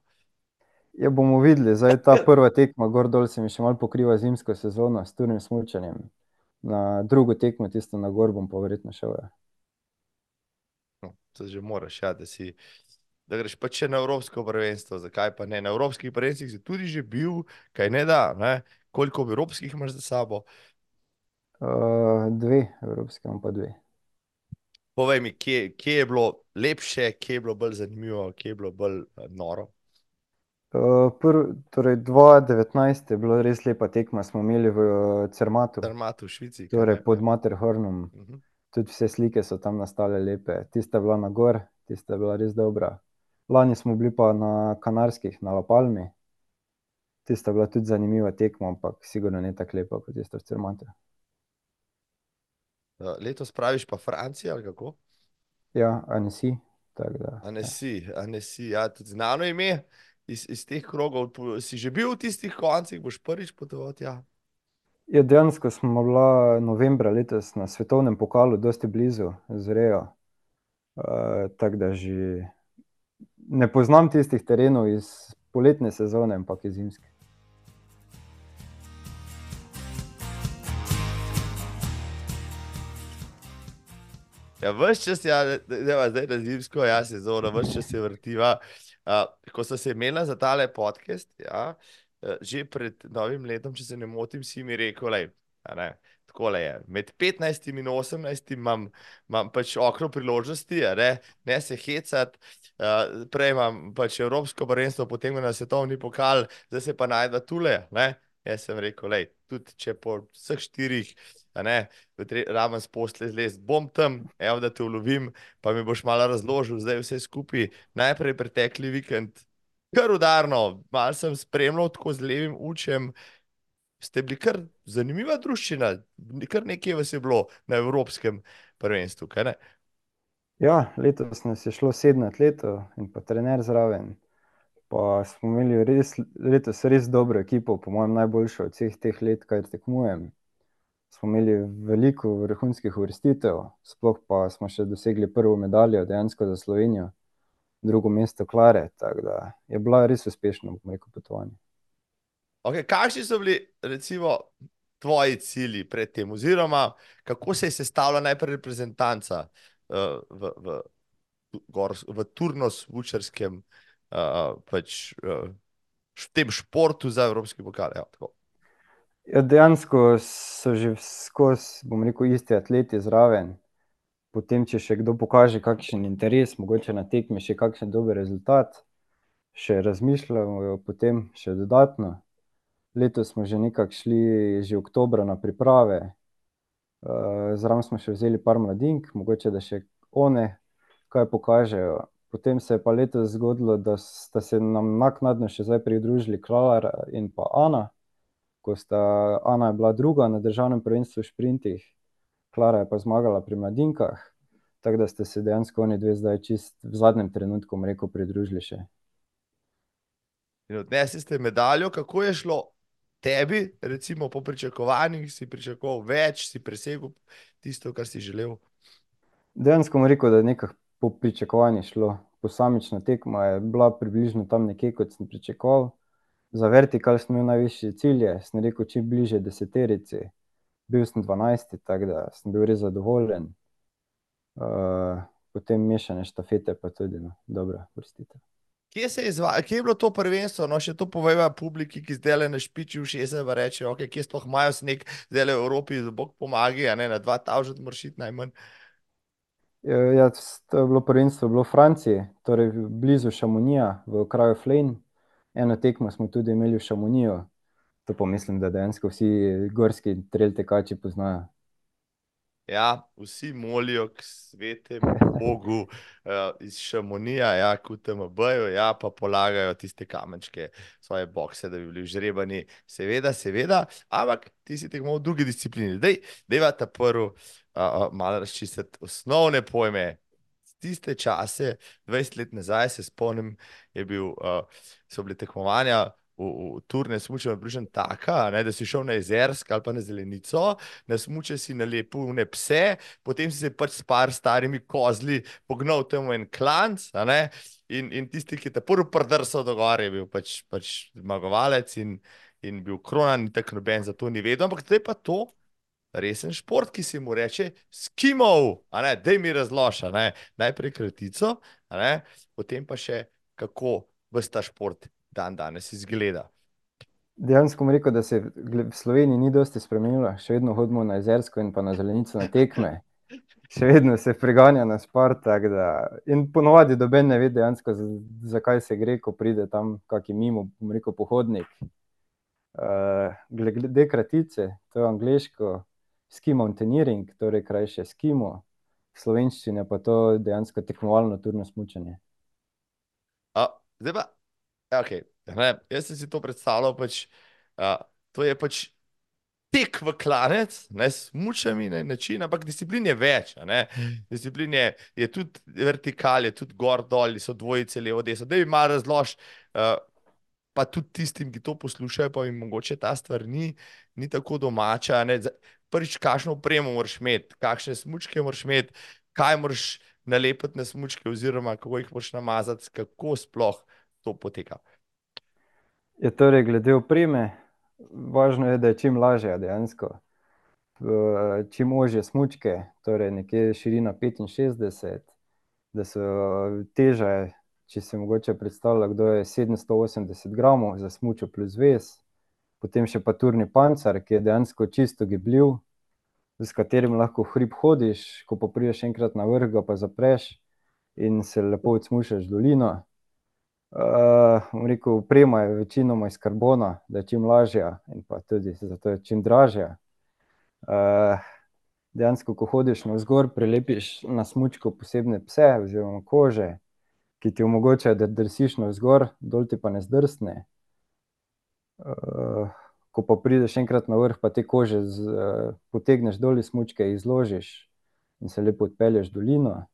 Ja, bomo videli, zdaj ta prva tekma gor dol se mi še malo pokriva zimsko sezono s turnim smučanjem na drugo tekmo, tisto na gor, bom pa verjetno šel. Ja. No, to že moraš, ja, da si. Da greš pa če na Evropsko prvenstvo, zakaj pa ne? Na Evropskih prvenstvih si tudi že bil, kaj ne da, ne? Koliko evropskih imaš za sabo? Uh, dve, evropske imam pa dve. Povej mi, kje, kje je bilo lepše, kje je bilo bolj zanimivo, kje je bilo bolj uh, noro? Uh, prv, torej 2019 je bila res lepa tekma, smo imeli v Cermatu. Cermatu v Švici. Torej pod Materhornom. Uh -huh. Tudi vse slike so tam nastale lepe. Tista je bila na gor, tista je bila res dobra. Lani smo bili pa na Kanarskih, na La Palmi. Tista je bila tudi zanimiva tekma, ampak sigurno ne tako lepa kot tista v Cermatu. Uh, letos praviš pa Francija ali kako? Ja, Annecy. Da, Annecy, ja. Annecy, ja, tudi znano ime iz, iz teh krogov. Si že bil v tistih koncih, boš prvič potoval tja? Ja, dejansko smo bila novembra letos na svetovnem pokalu, dosti blizu z Rejo. Uh, tako da že ne poznam tistih terenov iz poletne sezone, ampak iz zimske. Ja, vse čas da je zdaj na zimsko, ja, sezono, vse čas se vrtiva. Uh, ko sem se imela za tale podcast, ja, uh, že pred novim letom, če se ne motim, si mi rekel, da je tako le. Med 15 in 18 imam, imam pač okno priložnosti, ne, ne se hecati. Uh, prej imam pač Evropsko prvenstvo, potem na svetovni pokal, zdaj se pa najdva tule. Ne. Jaz sem rekel, da tudi če po vseh štirih raven sposle zlez, bom tam, evo, da te ulovim, pa mi boš malo razložil, zdaj vse skupaj. Najprej pretekli vikend, kar udarno, malo sem spremljal tako z levim učem. Ste bili kar zanimiva družščina, kar nekaj vas je bilo na Evropskem prvenstvu. Ja, letos nas je šlo sedem atletov in pa trener zraven. Pa smo imeli res, letos res dobro ekipo, po mojem, najboljšo od vseh teh let, kar tekmujem smo imeli veliko vrhunskih uvrstitev, sploh pa smo še dosegli prvo medaljo, dejansko za Slovenijo, drugo mesto Klare. Tako da je bila res uspešna, bom rekel, potovanje. Okay, Kakšni so bili, recimo, tvoji cilji pred tem, oziroma kako se je sestavila najprej reprezentanca uh, v, v, v, v Turnos-Vučarskem, uh, pač, uh, v tem športu za Evropski pokal? Ja, Ja, dejansko so že skozi, bom rekel, isti atleti zraven. Potem, če še kdo pokaže kakšen interes, mogoče na tekmi še kakšen dober rezultat, še razmišljamo potem še dodatno. Letos smo že nekako šli že oktobra na priprave, uh, zraven smo še vzeli par mladink, mogoče da še one kaj pokažejo. Potem se je pa letos zgodilo, da sta se nam naknadno še zdaj pridružili Klara in pa Ana ko sta Ana je bila druga na državnem prvenstvu v sprintih, Klara je pa zmagala pri mladinkah, tako da ste se dejansko oni dve zdaj čist v zadnjem trenutku, bom rekel, pridružili še. In odnesli ste medaljo, kako je šlo tebi, recimo po pričakovanjih, si pričakoval več, si presegel tisto, kar si želel? Dejansko bom rekel, da nekako po pričakovanjih šlo. Posamična tekma je bila približno tam nekje, kot sem pričakoval. Za vertikal sem imel najvišje cilje, sem rekel čim bližje deseterici. Bil sem dvanajsti, tako da sem bil res zadovoljen. potem mešane štafete pa tudi, no, dobra uvrstitev. Kje kje je bilo to prvenstvo, no, še to povejva publiki, ki zdajle ne špiči ušesa pa reče: "Okej, kje sploh imajo sneg zdajle v Evropi, bog pomagaj, a ne, na dva tavžent moraš iti najmanj." Ja, to je bilo prvenstvo je bilo v Franciji, torej blizu Chamonixja v okraju Flame. Eno tekmo smo tudi imeli v Chamonixu. To pa mislim, da dejansko vsi gorski trail tekači poznajo. Ja, vsi molijo k svetemu bogu, iz Chamonixja, ja, k UTMB-ju, ja, pa polagajo tiste kamenčke, svoje bokse, da bi bili vžrebani. Seveda, seveda, ampak ti si tekmoval v drugi disciplini. Daj, dajva ta malo razčistiti osnovne pojme. Tiste čase, dvajset let nazaj, se spomnim, je bil, so bile tekmovanja v, v turnem smučanju približno taka, ne, da si šel na Jezersko ali pa na Zelenico, na smuče si nalepil one pse, potem si se pač s par starimi kozli pognal tam v en klanec, a ne, in, in tisti, ki te prvi pridrsal do gor, je bil pač, pač zmagovalec in, in bil kronan, tako noben za to ni vedel, ampak zdaj pa to resen šport, ki se mu reče skimov, a ne, daj mi razloži, a ne. Najprej kratico, potem pa še, kako ves ta šport dandanes izgleda. Dejansko bom rekel, da se v Sloveniji ni dosti spremenilo, še vedno hodimo na Jezersko in pa na Zelenico na tekme. Še vedno se preganja na Spart, tako da, in ponavadi noben ne ve dejansko, za kaj se gre, ko pride tam kak mimo, rekel, pohodnik. glede kratice, to je angleško ski mountaineering, torej krajše skimo, v slovenščini pa to dejansko tekmovalno turno smučanje. zdaj pa, okej, ne, jaz sem si to predstavljal pač, to je pač tek v klanec, ne, s smučami na en način, ampak disciplin je več, ne. Disciplin je, je tudi vertikal, je tudi gor dol, so dvojice levo, desno, daj mi malo razloži, pa tudi tistim, ki to poslušajo, pa jim mogoče ta stvar ni, ni tako domača, ne, prvič, kakšno opremo moraš imeti, kakšne smučke moraš imeti, kaj moraš nalepiti na smučke oziroma kako jih moraš namazati, kako sploh to poteka? Ja, torej glede opreme, važno je, da je čim lažja dejansko. čim ožje smučke, torej nekje širina petinšestdeset, da so teža, če si mogoče predstavlja kdo, je sedemsto osemdeset gramov za smučo plus vez. Potem še pa turni pancer, ki je dejansko čisto gibljiv, s katerim lahko hrib hodiš, ko pa prideš enkrat na vrh, pa zapreš in se lepo odsmučaš dolino. bom rekel, oprema je večinoma iz karbona, da je čim lažja in pa tudi zato je čim dražja. dejansko, ko hodiš navzgor, prilepiš na smučko posebne pse oziroma kože, ki ti omogočajo, da drsiš navzgor, dol ti pa ne zdrsne. Ko pa prideš enkrat na vrh, pa te kože potegneš dol iz smučke, jih zložiš in se lepo odpelješ dolino.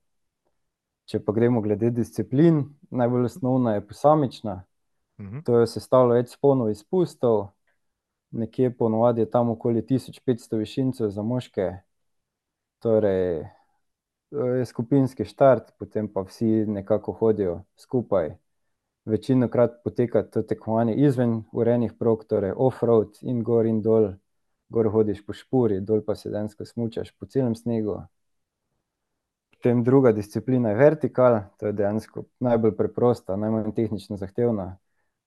Če pa gremo glede disciplin, najbolj osnovna je posamična. To je sestavljalo več vzponov, izpustov, nekje ponavadi je tam okoli tisoč petsto višincev za moške. Torej, je skupinski štart, potem pa vsi nekako hodijo skupaj. Večinokrat poteka to tekmovanje izven urejenih prog, torej offroad, in gor in dol. Gor hodiš po špuri, dol pa se dejansko smučaš po celem snegu. Potem druga disciplina je vertikal, to je dejansko najbolj preprosta, najmanj tehnično zahtevna.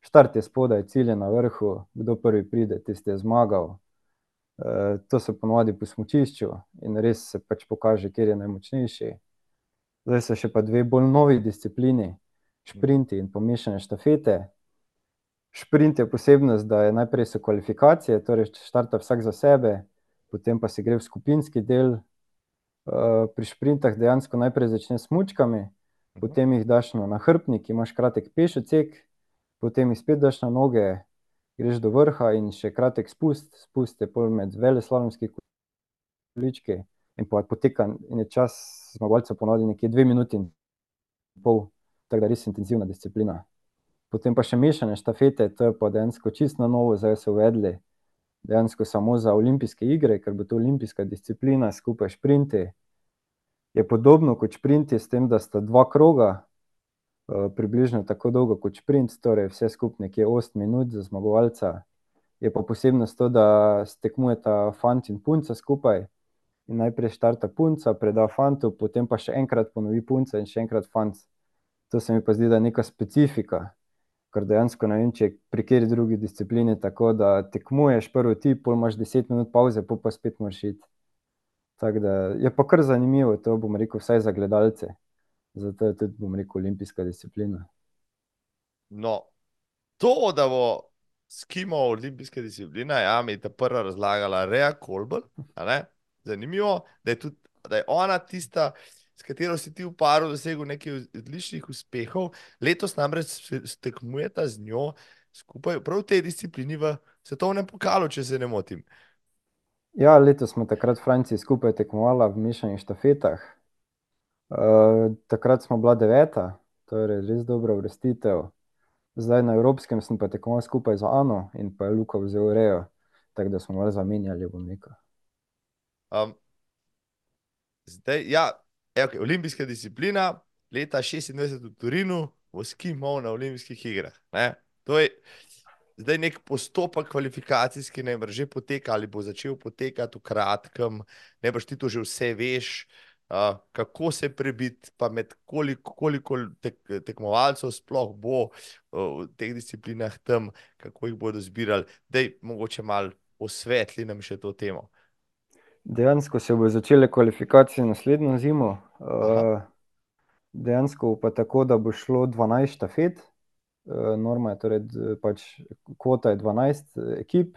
Štart je spodaj, cilj je na vrhu, kdo prvi pride, tisti je zmagal. to so ponavadi po smučišču in res se pač pokaže, kateri je najmočnejši. Zdaj sta še pa dve bolj novi disciplini, šprinti in pa mešane štafete. Šprint je posebnost, da je najprej so kvalifikacije, torej štarta vsak za sebe, potem pa se gre v skupinski del. pri šprintih dejansko najprej začneš s smučkami, potem jih daš na nahrbtnik, imaš kratek peš odsek, potem jih spet daš na noge, greš do vrha in še kratek spust, spust je pol med veleslalomskimi količki in pol poteka in je čas zmagovalcev ponavadi nekje dve minuti in pol. Tako da res intenzivna disciplina. Potem pa še mešane štafete, to je pa dejansko čisto novo zdaj so uvedli. dejansko samo za olimpijske igre, ker bo to olimpijska disciplina skupaj šprinti. Je podobno kot šprinti, s tem, da sta dva kroga, približno tako dolgo kot šprint, torej vse skupaj nekje osem minut za zmagovalca. Je pa posebnost to, da tekmujeta fant in punca skupaj. In najprej štarta punca, preda fantu, potem pa še enkrat ponovi punca in še enkrat fant. To se mi pa zdi, da je neka specifika. Ker dejansko ne vem, če pri kateri drugi disciplini tako, da tekmuješ prvo ti, pol imaš deset minut pavze, pol pa spet moraš iti. Tako da je pa kar zanimivo to, bom rekel, vsaj za gledalce. Zato je tudi, bom rekel, olimpijska disciplina. No, to, da bo skimal olimpijska disciplina, ja, mi je ta prva razlagala Rea ne. Zanimivo, da je tudi, da je ona tista, s katero si ti v paru dosegel nekaj odličnih uspehov. Letos namreč tekmujeta z njo skupaj prav v tej disciplini v svetovnem pokalu, če se ne motim. Ja, letos smo takrat v Franciji skupaj tekmovala v mešanih štafetah. takrat sva bila deveta, torej res dobra uvrstitev. Zdaj na evropskem sem pa tekmoval skupaj z Ano in pa je Luka vzel rejo. Tako da smo malo zamenjali, bom rekel. zdaj, ja, okej, olimpijska disciplina, leta šestindvajset v Torinu bo skimal na olimpijskih igrah, ne. To je zdaj neki postopek kvalifikacijski najbrž že poteka ali bo začel potekati v kratkem. Najbrž ti to že vse veš. kako se prebiti pa med koliko, koliko tekmovalcev sploh bo, v teh disciplinah tam, kako jih bodo izbirali. Daj mogoče malo osvetli nam še to temo. Dejansko se bodo začele kvalifikacije naslednjo zimo, dejansko bo pa tako, da bo šlo dvanajst štafet. norma je torej pač kvota je dvanajst ekip,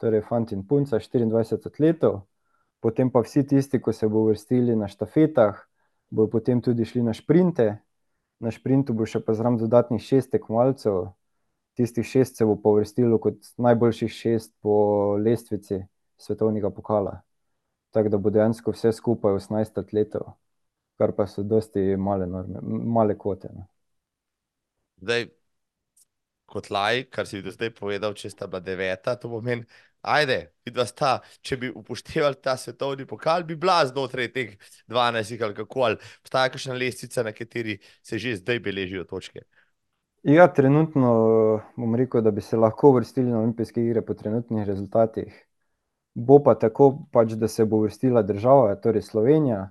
torej fant in punca, štiriindvajset atletov. Potem pa vsi tisti, ko se bodo uvrstili na štafetah, bodo potem tudi šli na šprinte. Na šprintu bo še pa zraven dodatnih šest tekmovalcev. Tistih šest se bo pa uvrstilo kot najboljših šest po lestvici svetovnega pokala. Tako da bo dejansko vse skupaj osemnajst atletov. Kar pa so dosti male norme, male kvote, no. Zdaj, kot laik, kar si do zdaj povedal, če sta bila deveta, to pomeni, ajde, vidva sta, če bi upoštevali ta svetovni pokal, bi bila znotraj teh dvanajstih ali kako, ali obstaja kakšna lestvica, na kateri se že zdaj beležijo točke? Ja, trenutno, bom rekel, da bi se lahko uvrstili na olimpijske igre po trenutnih rezultatih. Bo pa tako pač, da se bo uvrstila država, torej Slovenija,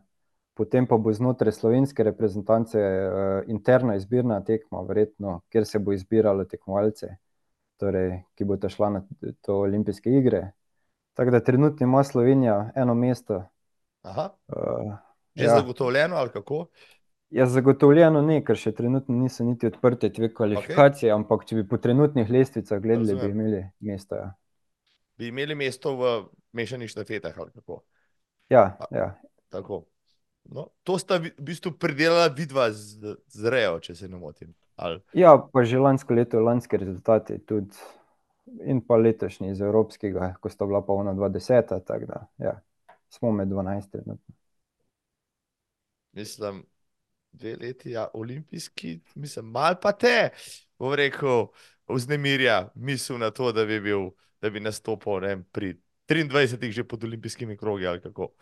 potem pa bo znotraj slovenske reprezentance, interna izbirna tekma verjetno, kjer se bo izbiralo tekmovalce. Torej, ki bosta šla na to olimpijske igre. Tako da trenutno ima Slovenija eno mesto. Že zagotovljeno, ali kako? Ja, zagotovljeno ne, ker še trenutno niso niti odprte te kvalifikacije, ampak če bi po trenutnih lestvicah gledali, bi imeli mesto, ja. Bi imeli mesto v mešanih štafetah? Ja, ja. Tako. No, to sta v bistvu pridelala vidva z, z Reo, če se ne motim, ali? Ja, pa že lansko leto, lanski rezultati tudi. In pa letošnji iz evropskega, ko sta bila pa onadva deseta, tako da, ja. Smo med dvanajst trenutno. Mislim, dve leti, ja, olimpijski, mislim, malo pa te, bom rekel, vznemirja misel na to, da bi bil, da bi nastopal, ne pri triindvajsetih že pod olimpijskimi krogi, ali kako.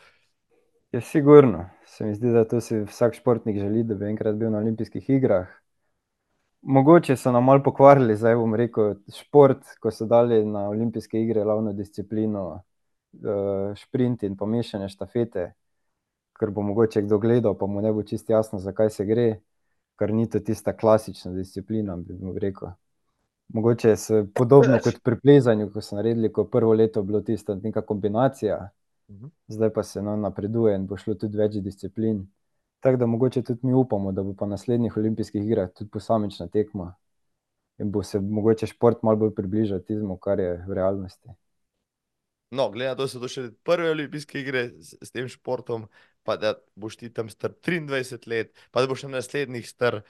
Ja, sigurno. Se mi zdi, da to si vsak športnik želi, da bi enkrat bil na olimpijskih igrah. Mogoče so nam malo pokvarili zdaj, bom rekel, šport, ko so dali na olimpijske igre glavno disciplino, šprint in pa mešane štafete. Ker bo mogoče kdo gledal, pa mu ne bo čisto jasno, za kaj se gre. Ker ni to tista klasična disciplina, bi rekel. Mogoče se podobno kot pri plezanju, ko so naredili, ko je prvo leto bilo tisto neka kombinacija. Zdaj pa se, no, napreduje in bo šlo tudi več disciplin. Tako da mogoče tudi mi upamo, da bo pa naslednjih olimpijskih igrah tudi posamična tekma. In bo se mogoče šport malo bolj približal tistemu, kar je v realnosti. No, glede na to, da so to šele prve olimpijske igre s tem športom, pa da boš ti tam star triindvajset let, pa da boš na naslednjih star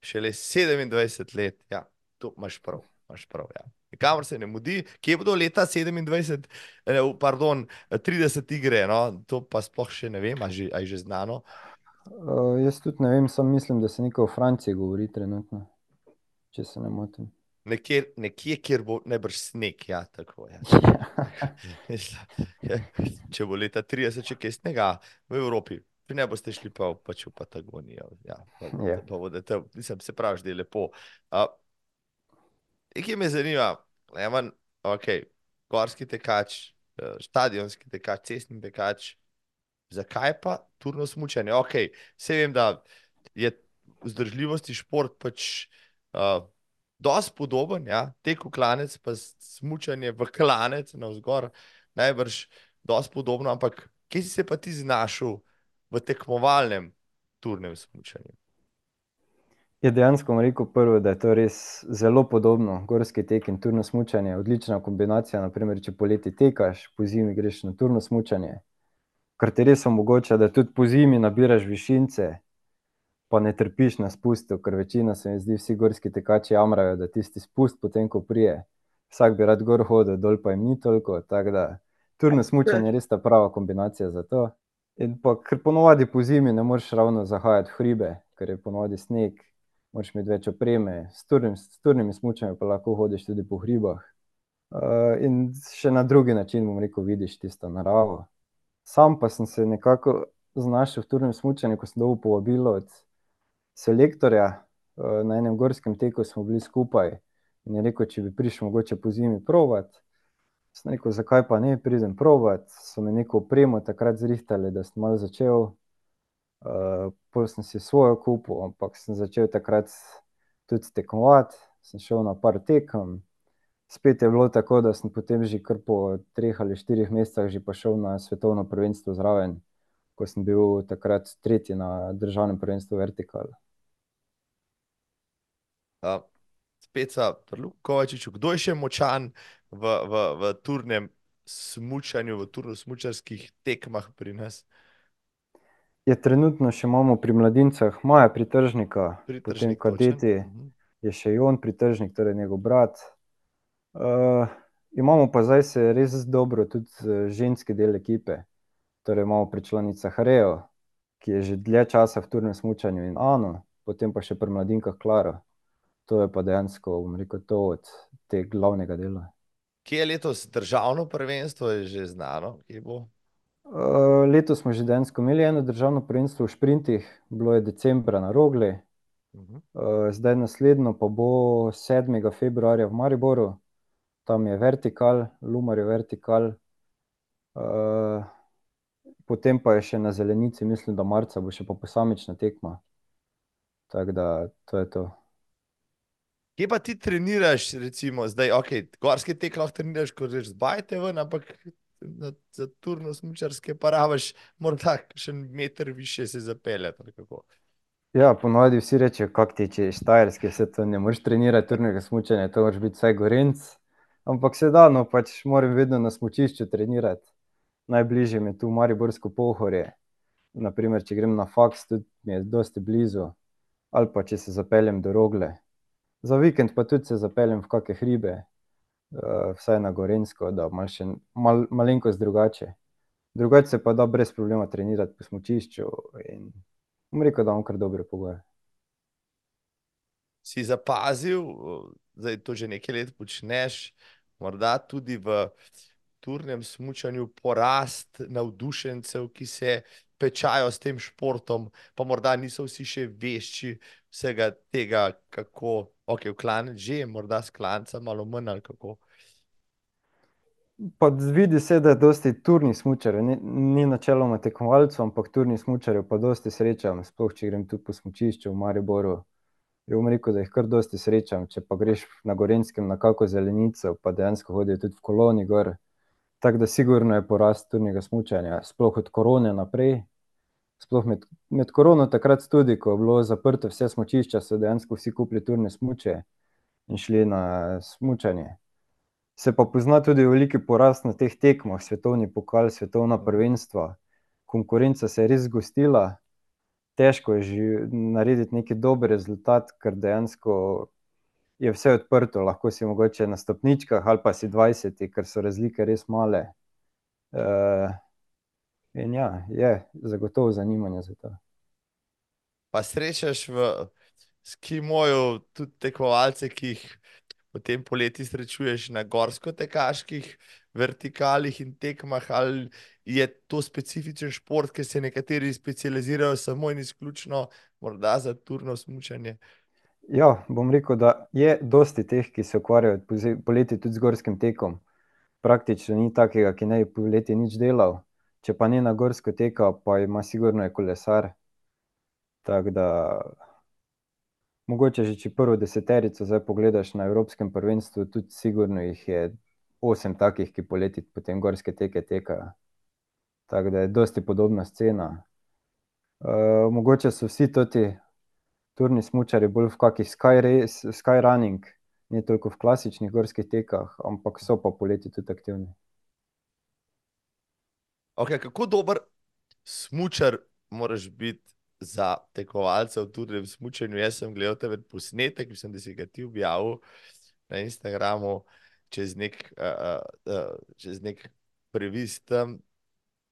šele sedemindvajset let, ja, to imaš prav, imaš prav, ja. Nikamor se ne mudi, kje bodo leta sedemindvajset, pardon, trideset igre, no, to pa sploh še ne vem, a že, a je že znano? jaz tudi ne vem, samo mislim, da se nekaj o Franciji govori trenutno. Če se ne motim. Nekje, nekje, kjer bo najbrž sneg, ja, tako je. Če bo leta 30, če kaj snega v Evropi, vi ne boste šli pa, pač v Patagonijo. Ja, pa, Ja. pa tam, mislim, se pravi, da je lepo. Uh, Nekaj me zanima, Leman, ok, gorski tekač, eh, stadionski tekač, cestni tekač, zakaj pa turno smučanje? Ok, vse vem, da je vzdržljivosti šport pač uh, dosti podoben, ja, tek v klanec, pa smučanje v klanec navzgor, najbrž dosti podobno, ampak kje si se pa ti znašel v tekmovalnem turnem smučanju? Je dejansko rekel prvo, da je to res zelo podobno. Gorski tek in turno smučanje, odlična kombinacija. Naprimer, če poleti tekaš, po zimi greš na turno smučanje. Kar ti res omogoča, da tudi po zimi nabiraš višince, pa ne trpiš na spustu, ker večina se mi zdi, vsi gorski tekači jamrajo, da tisti spust potem, ko prije. Vsak bi rad gor hodil, dol pa jim ni toliko. Tako da turno smučanje je res ta prava kombinacija za to. In pa, ker ponovadi po zimi ne moreš ravno zahajati v hribe, ker je ponovadi sneg, moraš imeti več opreme, s turnim, s turnimi smučanji pa lahko hodiš tudi po hribah. Uh, in še na drugi način, bom rekel, vidiš tisto naravo. Sam pa sem se nekako znašel v turnem smučanju, ko sem dobil povabilo od selektorja. Uh, na enem gorskem teku smo bili skupaj in je rekel, če bi prišel mogoče po zimi provat. Sem rekel, zakaj pa ne, pridem provat. So me neko opremo takrat zrihtali, da sem malo začel. Pol sem si svojo kupil, ampak sem začel takrat tudi tekmovati, sem šel na par tekem. Spet je bilo tako, da sem potem že kar po treh ali štirih mesecih že šel na svetovno prvenstvo zraven, ko sem bil takrat tretji na državnem prvenstvu vertikal. Uh, spet sa pri Luku Kovačiču, kdo je še močan v, v, v turnem smučanju, v turno-smučarskih tekmah pri nas? Je trenutno še imamo pri mladincah Maja Pritržnika, potem Pritržnik, točen. kadeti Mhm. je še Jon Pritržnik, torej njegov brat. Uh, imamo pa zdaj se res dobro tudi ženski del ekipe. Torej imamo pri članicah Reo, ki je že dlje časa v turnem smučanju in Ano, potem pa še pri mladinkah Klaro. To je pa dejansko, bom rekel, to od tega glavnega dela. Kje je letos državno prvenstvo, je že znano, kje bo? Uh, letos smo že dejansko imeli eno državno prvenstvo v šprintih, bilo je decembra na Rogli, Mhm. uh, zdaj naslednjo pa bo 7. februarja v Mariboru, tam je vertikal, Lumar je vertikal. Uh, potem pa je še na zelenici, mislim, da marca bo še pa posamična tekma. Tako da to je to. Kje pa ti treniraš, recimo, zdaj, ok, gorski tek lahko treniraš, ko greš z bajte ven, ampak na, za turno smučarske pa rabiš morda še en meter više se kako. Ja, ponovadi vsi rečejo, kako ti če je štajerski, se to ne moreš trenirati turnega smučanja, to moraš biti vsaj gorenc. Ampak se da, no pač moram vedno na smučišču trenirati. Najbližje mi je tu Mariborsko pohorje. Naprimer, če grem na faks, tudi mi je dosti blizu. Ali pa če se zapeljem do Rogle. Za vikend pa tudi se zapeljem v kakšne hribe, uh, vsaj na Gorensko, da malo še mal, malenkost drugače. Drugače se pa da brez problema trenirati po smučišču in bom rekel, da imam kar dobre pogoje. Si zapazil, da to že nekaj let počneš, morda tudi v turnem smučanju porast navdušencev, ki se pečajo s tem športom, pa morda niso vsi še vešči vsega tega, kako, ok, v klanec že, morda s klanca malo manj ali kako. Pa vidi se, da je dosti turnih smučarjev, ni, ni načeloma tekmovalcev, ampak turnih smučarjev pa dosti srečam, sploh če grem tudi po smučišču v Mariboru. Je bom rekel, da jih kar dosti srečam, če pa greš na Gorenskem na kako zelenico, pa dejansko hodijo tudi v koloni gor. Tako da sigurno je porast turnega smučanja, sploh od korone naprej. Sploh med, med korono takrat tudi, ko je bilo zaprto vse smučišča, so dejansko vsi kupili turne smuče in šli na smučanje. Se pa pozna tudi veliki porast na teh tekmah, svetovni pokal, svetovna prvenstva. Konkurenca se je res zgostila, težko je že narediti neki dober rezultat, ker dejansko je vse odprto, lahko si mogoče na stopničkah ali pa si 20, ker so razlike res male. Uh, in ja, je zagotovo zanimanje za to. Pa srečaš v skimoju tudi tekmovalce, ki jih potem poleti srečuješ na gorsko-tekaških vertikalih in tekmah, ali je to specifičen šport, ker se nekateri specializirajo samo in izključno morda za turno smučanje? Ja, bom rekel, da je dosti teh, ki se ukvarjajo poleti tudi z gorskim tekom. Praktično ni takega, ki ne bi poleti nič delal. Če pa ne na gorsko teka, pa ima sigurno je kolesar. Tako da mogoče že če prvo deseterico zdaj pogledaš na evropskem prvenstvu, tudi sigurno jih je osem takih, ki poleti potem gorske teke tekajo. Tako da je dosti podobna scena. mogoče so vsi toti turni smučarji bolj v kakih skyrunning, ne toliko v klasičnih gorskih tekah, ampak so pa poleti tudi aktivni. Okej, kako dober smučar moraš biti za tekmovalca v turnem smučanju? Jaz sem gledal tebe posnetek, mislim, da si ga ti objavil na Instagramu, čez neki, čez neki previs tam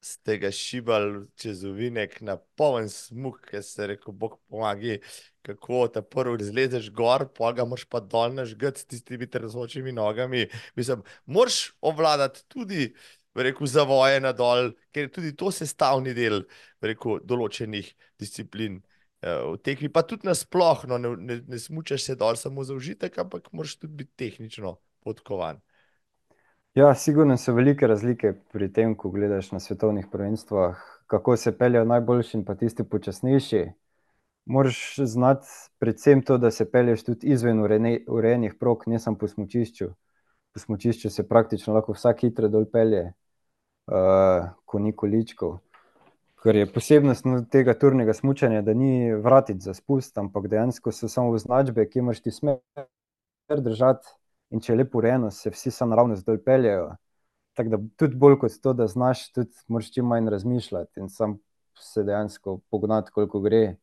ste ga šibali čez ovinek na poln smuk, ke sem rekel: "Bog pomagaj, kako ta prvo zlezeš gor, pol ga moraš pa dol nažgati s tistimi tresočimi nogami." Mislim, moraš obvladati tudi, bi rekel, zavoje na dol, ker je tudi to sestavni del, rekel, določenih disciplin, v tekmi, pa tudi nasploh, no, ne, ne, ne smučaš se dol samo za užitek, ampak moraš tudi biti tehnično podkovan. Ja, sigurno so velike razlike pri tem, ko gledaš na svetovnih prvenstvih, kako se peljejo najboljši in pa tisti počasnejši. Moraš znati predvsem to, da se pelješ tudi izven urejenih prog, ne samo po smučišču. Po smučišču se praktično lahko vsak hitro dol pelje, ko ni količkov. Kar je posebnost tega turnega smučanja, da ni vratic za spust, ampak dejansko so samo označbe, kje moraš ti smer držati, in če je lepo urejeno, se vsi samo naravnost dol peljejo. Tako da tudi bolj kot to, da znaš, tudi moraš čim manj razmišljati in samo se dejansko pognati, koliko gre.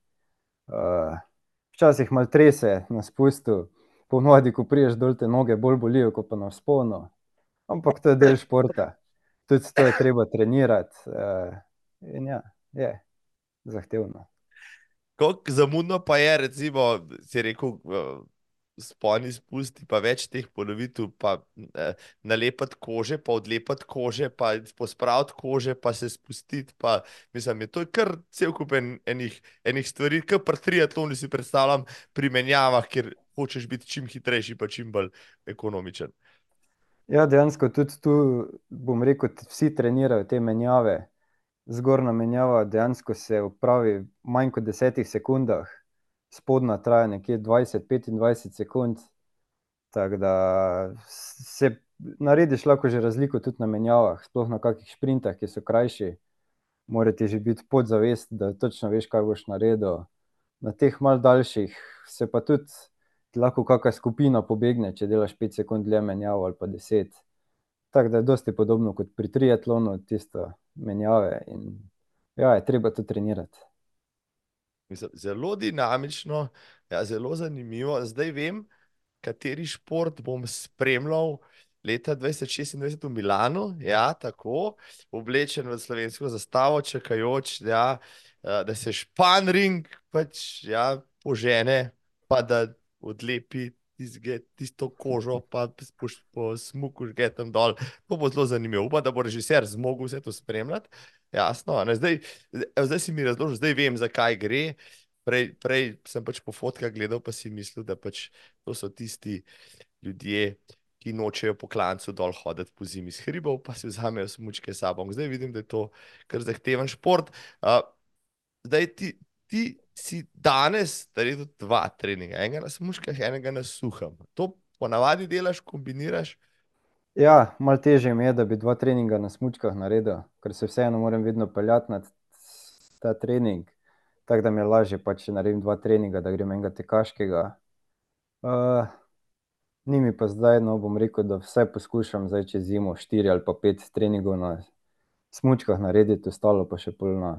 včasih malo trese na spustu, ponavadi, ko prideš dol, te noge bolj bolijo ko pa na vzponu. Ampak to je del športa. Tudi to je treba trenirati, in ja, je zahtevno. Koliko zamudno pa je recimo, si rekel, vzponi, spusti pa več teh ponovitev pa, nalepiti kože pa odlepiti kože pa pospraviti kože pa se spustiti pa, mislim, je to kar cel kup enih, enih stvari, ke pri triatlonu, si predstavljam, pri menjavah, kjer hočeš biti čim hitrejši pa čim bolj ekonomičen. Ja, dejansko tudi tu, bom rekel, vsi trenirajo te menjave. Zgornja menjava dejansko se opravi v manj kot desetih sekundah, spodnja traja nekje dvajset, petindvajset sekund. Tako da se narediš lahko že razliko tudi na menjavah, sploh na kakih šprintih, ki so krajši. Mora ti že biti podzavest, da točno veš, kaj boš naredil. Na teh malo daljših se pa tudi lahko kaka skupina pobegne, če delaš pet sekund dlje menjavo ali pa deset. Tako da je dosti podobno kot pri triatlonu, tisto menjave in ja, je treba to trenirati. Mislim, zelo dinamično, ja, zelo zanimivo, zdaj vem, kateri šport bom spremljal leta dvajset šestindvajset v Milanu, ja, tako, oblečen v slovensko zastavo, čakajoč, ja, da se španring pač, ja, požene pa da odlepi tisto kožo pa po smuku žgetam dol. To bo zelo zanimivo, upam, da bo režiser zmogel vse to spremljati. Jasno, ne, zdaj, zdaj si mi razložil, zdaj vem, za kaj gre. Prej, prej sem pač po fotkah gledal pa si mislil, da pač to so tisti ljudje, ki nočejo po klancu dol hoditi pozimi s hribov pa si vzamejo smučke s sabo, zdaj vidim, da je to kar zahteven šport. zdaj ti, ti si danes naredil dva treninga, enega na smučkah, enega na suhem. To ponavadi delaš, kombiniraš? Ja, malo težje je, da bi dva treninga na smučkah naredil, ker se vseeno moram vedno peljati na ta trening. Tako da mi je lažje pač, če naredim dva treninga, da grem enega tekaškega. ni mi pa zdaj, no, bom rekel, da vsaj poskušam zdaj čez zimo štiri ali pa pet treningov na smučkah narediti, ostalo pa še pol na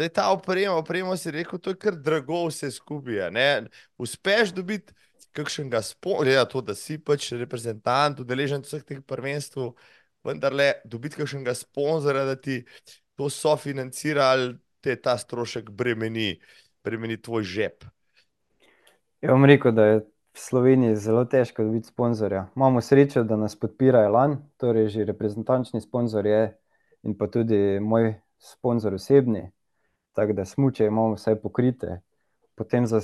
peš. Zdaj ta oprema, oprema, si rekel, to je kar drago vse skupaj. Uspeš dobiti kakšnega to, da si pač reprezentant, udeleženec vseh teh prvenstev, vendarle dobiti kakšnega sponzorja, da ti to sofinancira, ali te ta strošek bremeni, bremeni tvoj žep? Ja, bom rekel, da je v Sloveniji zelo težko dobiti sponzorja. Imamo srečo, da nas podpira Elan, torej že reprezentančni sponzor je in pa tudi moj sponzor osebni, tako da smuče imamo vsaj pokrite. Potem za,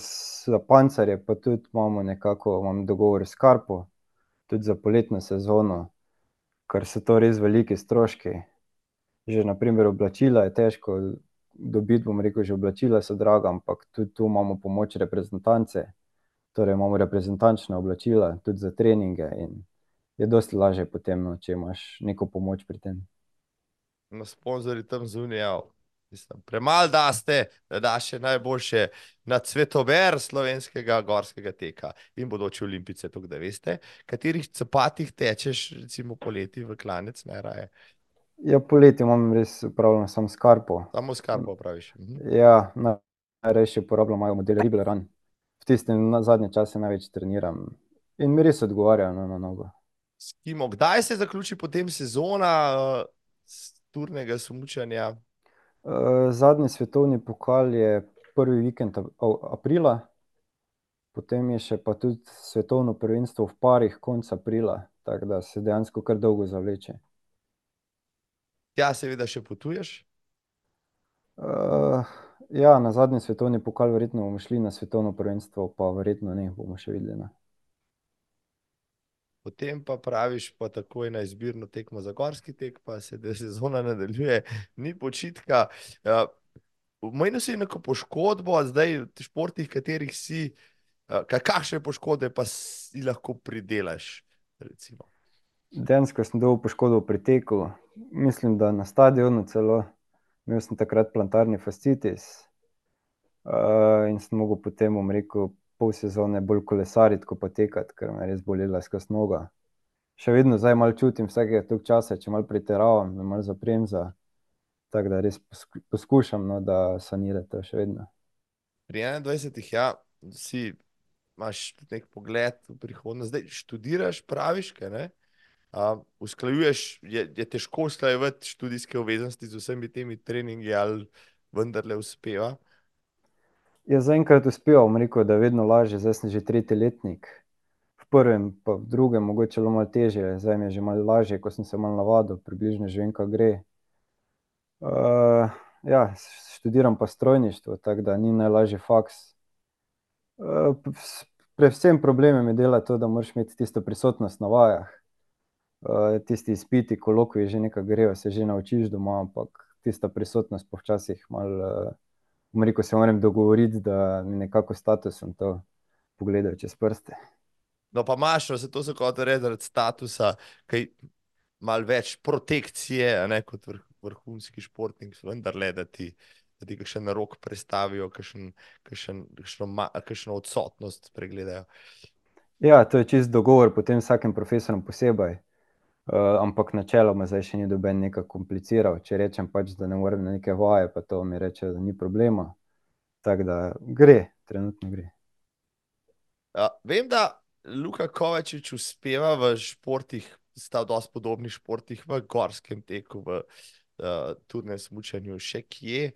za pancerje pa tudi imamo nekako, imam dogovor s Karpo, tudi za poletno sezono, ker so to res veliki stroški. Že na primer oblačila je težko dobiti, bom rekel, že oblačila so draga, ampak tudi tu imamo pomoč reprezentance. Torej imamo reprezentančna oblačila tudi za treninge in je dosti lažje potem, no, če imaš neko pomoč pri tem. No, sponzorji tam zunaj, ja, mislim, premalo daste, da daš še najboljše na cvetober slovenskega gorskega teka in bodoče olimpijce, tako da veste, katerih cepatih tečeš, recimo poleti v klanec najraje. Ja, poleti imam res upravljeno samo s Karpo. Samo s Karpo praviš. Mhm. Ja, najrajši uporabljam imajo model Ribble Run. V tistem zadnje čase največ treniram in mi res odgovarjajo, no, na nogo. Skimo, kdaj se zaključi potem sezona, turnega smučanja? Zadnji svetovni pokal je prvi vikend aprila, potem je še pa tudi svetovno prvenstvo v parih konec aprila, tako da se dejansko kar dolgo zavleče. Tja seveda še potuješ? ja, na zadnji svetovni pokal verjetno bomo šli, na svetovno prvenstvo pa verjetno ne, bomo še videli, no. Potem pa praviš pa takoj na izbirno tekmo za gorski tek, pa se sezona nadaljuje, ni počitka. omenil si neko poškodbo, zdaj v športih, katerih si, kakšne poškodbe pa si lahko pridelaš, recimo? Dejansko sem dobil poškodbo pri teku, mislim, da na stadionu celo. Imel sem takrat plantarni fascitis, in sem mogel potem, bom rekel, pol sezone bolj kolesariti ko pa tekati, ker me je res bolela skozi noga. Še vedno zdaj malo čutim vsakega toliko časa, če malo pretiravam, me malo zabremza. Tako da res poskušam, no, da sanirati to še vedno. Pri enaindvajsetih, ja, si, imaš tudi neki pogled v prihodnost, zdaj študiraš, praviš, ke ne? usklajuješ, je, je težko usklajevati študijske obveznosti z vsemi temi treningi ali vendarle uspeva? Ja, zaenkrat uspeva, bom rekel, da je vedno lažje, zdaj sem že tretji letnik. V prvem pa v drugem mogoče celo malo težje, zdaj mi je že malo lažje, ko sem se malo navadil, približno že vem, kako gre. ja, študiram pa strojništvo, tako da ni najlažji faks. predvsem problem mi dela to, da moraš imeti tisto prisotnost na vajah. tisti izpiti, kolokviji že nekako grejo, se že naučiš doma, ampak tista prisotnost pa včasih malo, bom rekel, se moram dogovoriti, da mi nekako statusom to pogledajo čez prste. No, pa imaš, saj to sem hotel reči, zaradi statusa kaj malo več protekcije, a ne, kot vrhunski športnik vendarle, da ti, da ti kakšen rok prestavijo, kakšen, kakšen, kakšno kakšno odsotnost pregledajo. Ja, to je čisto dogovor potem z vsakim profesorjem posebej. ampak načeloma zdaj še ni noben nekako kompliciral, če rečem pač, da ne morem na neke vaje pa to, mi rečejo, da ni problema. Tako da gre, trenutno gre. vem, da Luka Kovačič uspeva v športih, sta dosti podobnih športih, v gorskem teku, v, turnem smučanju, še kje.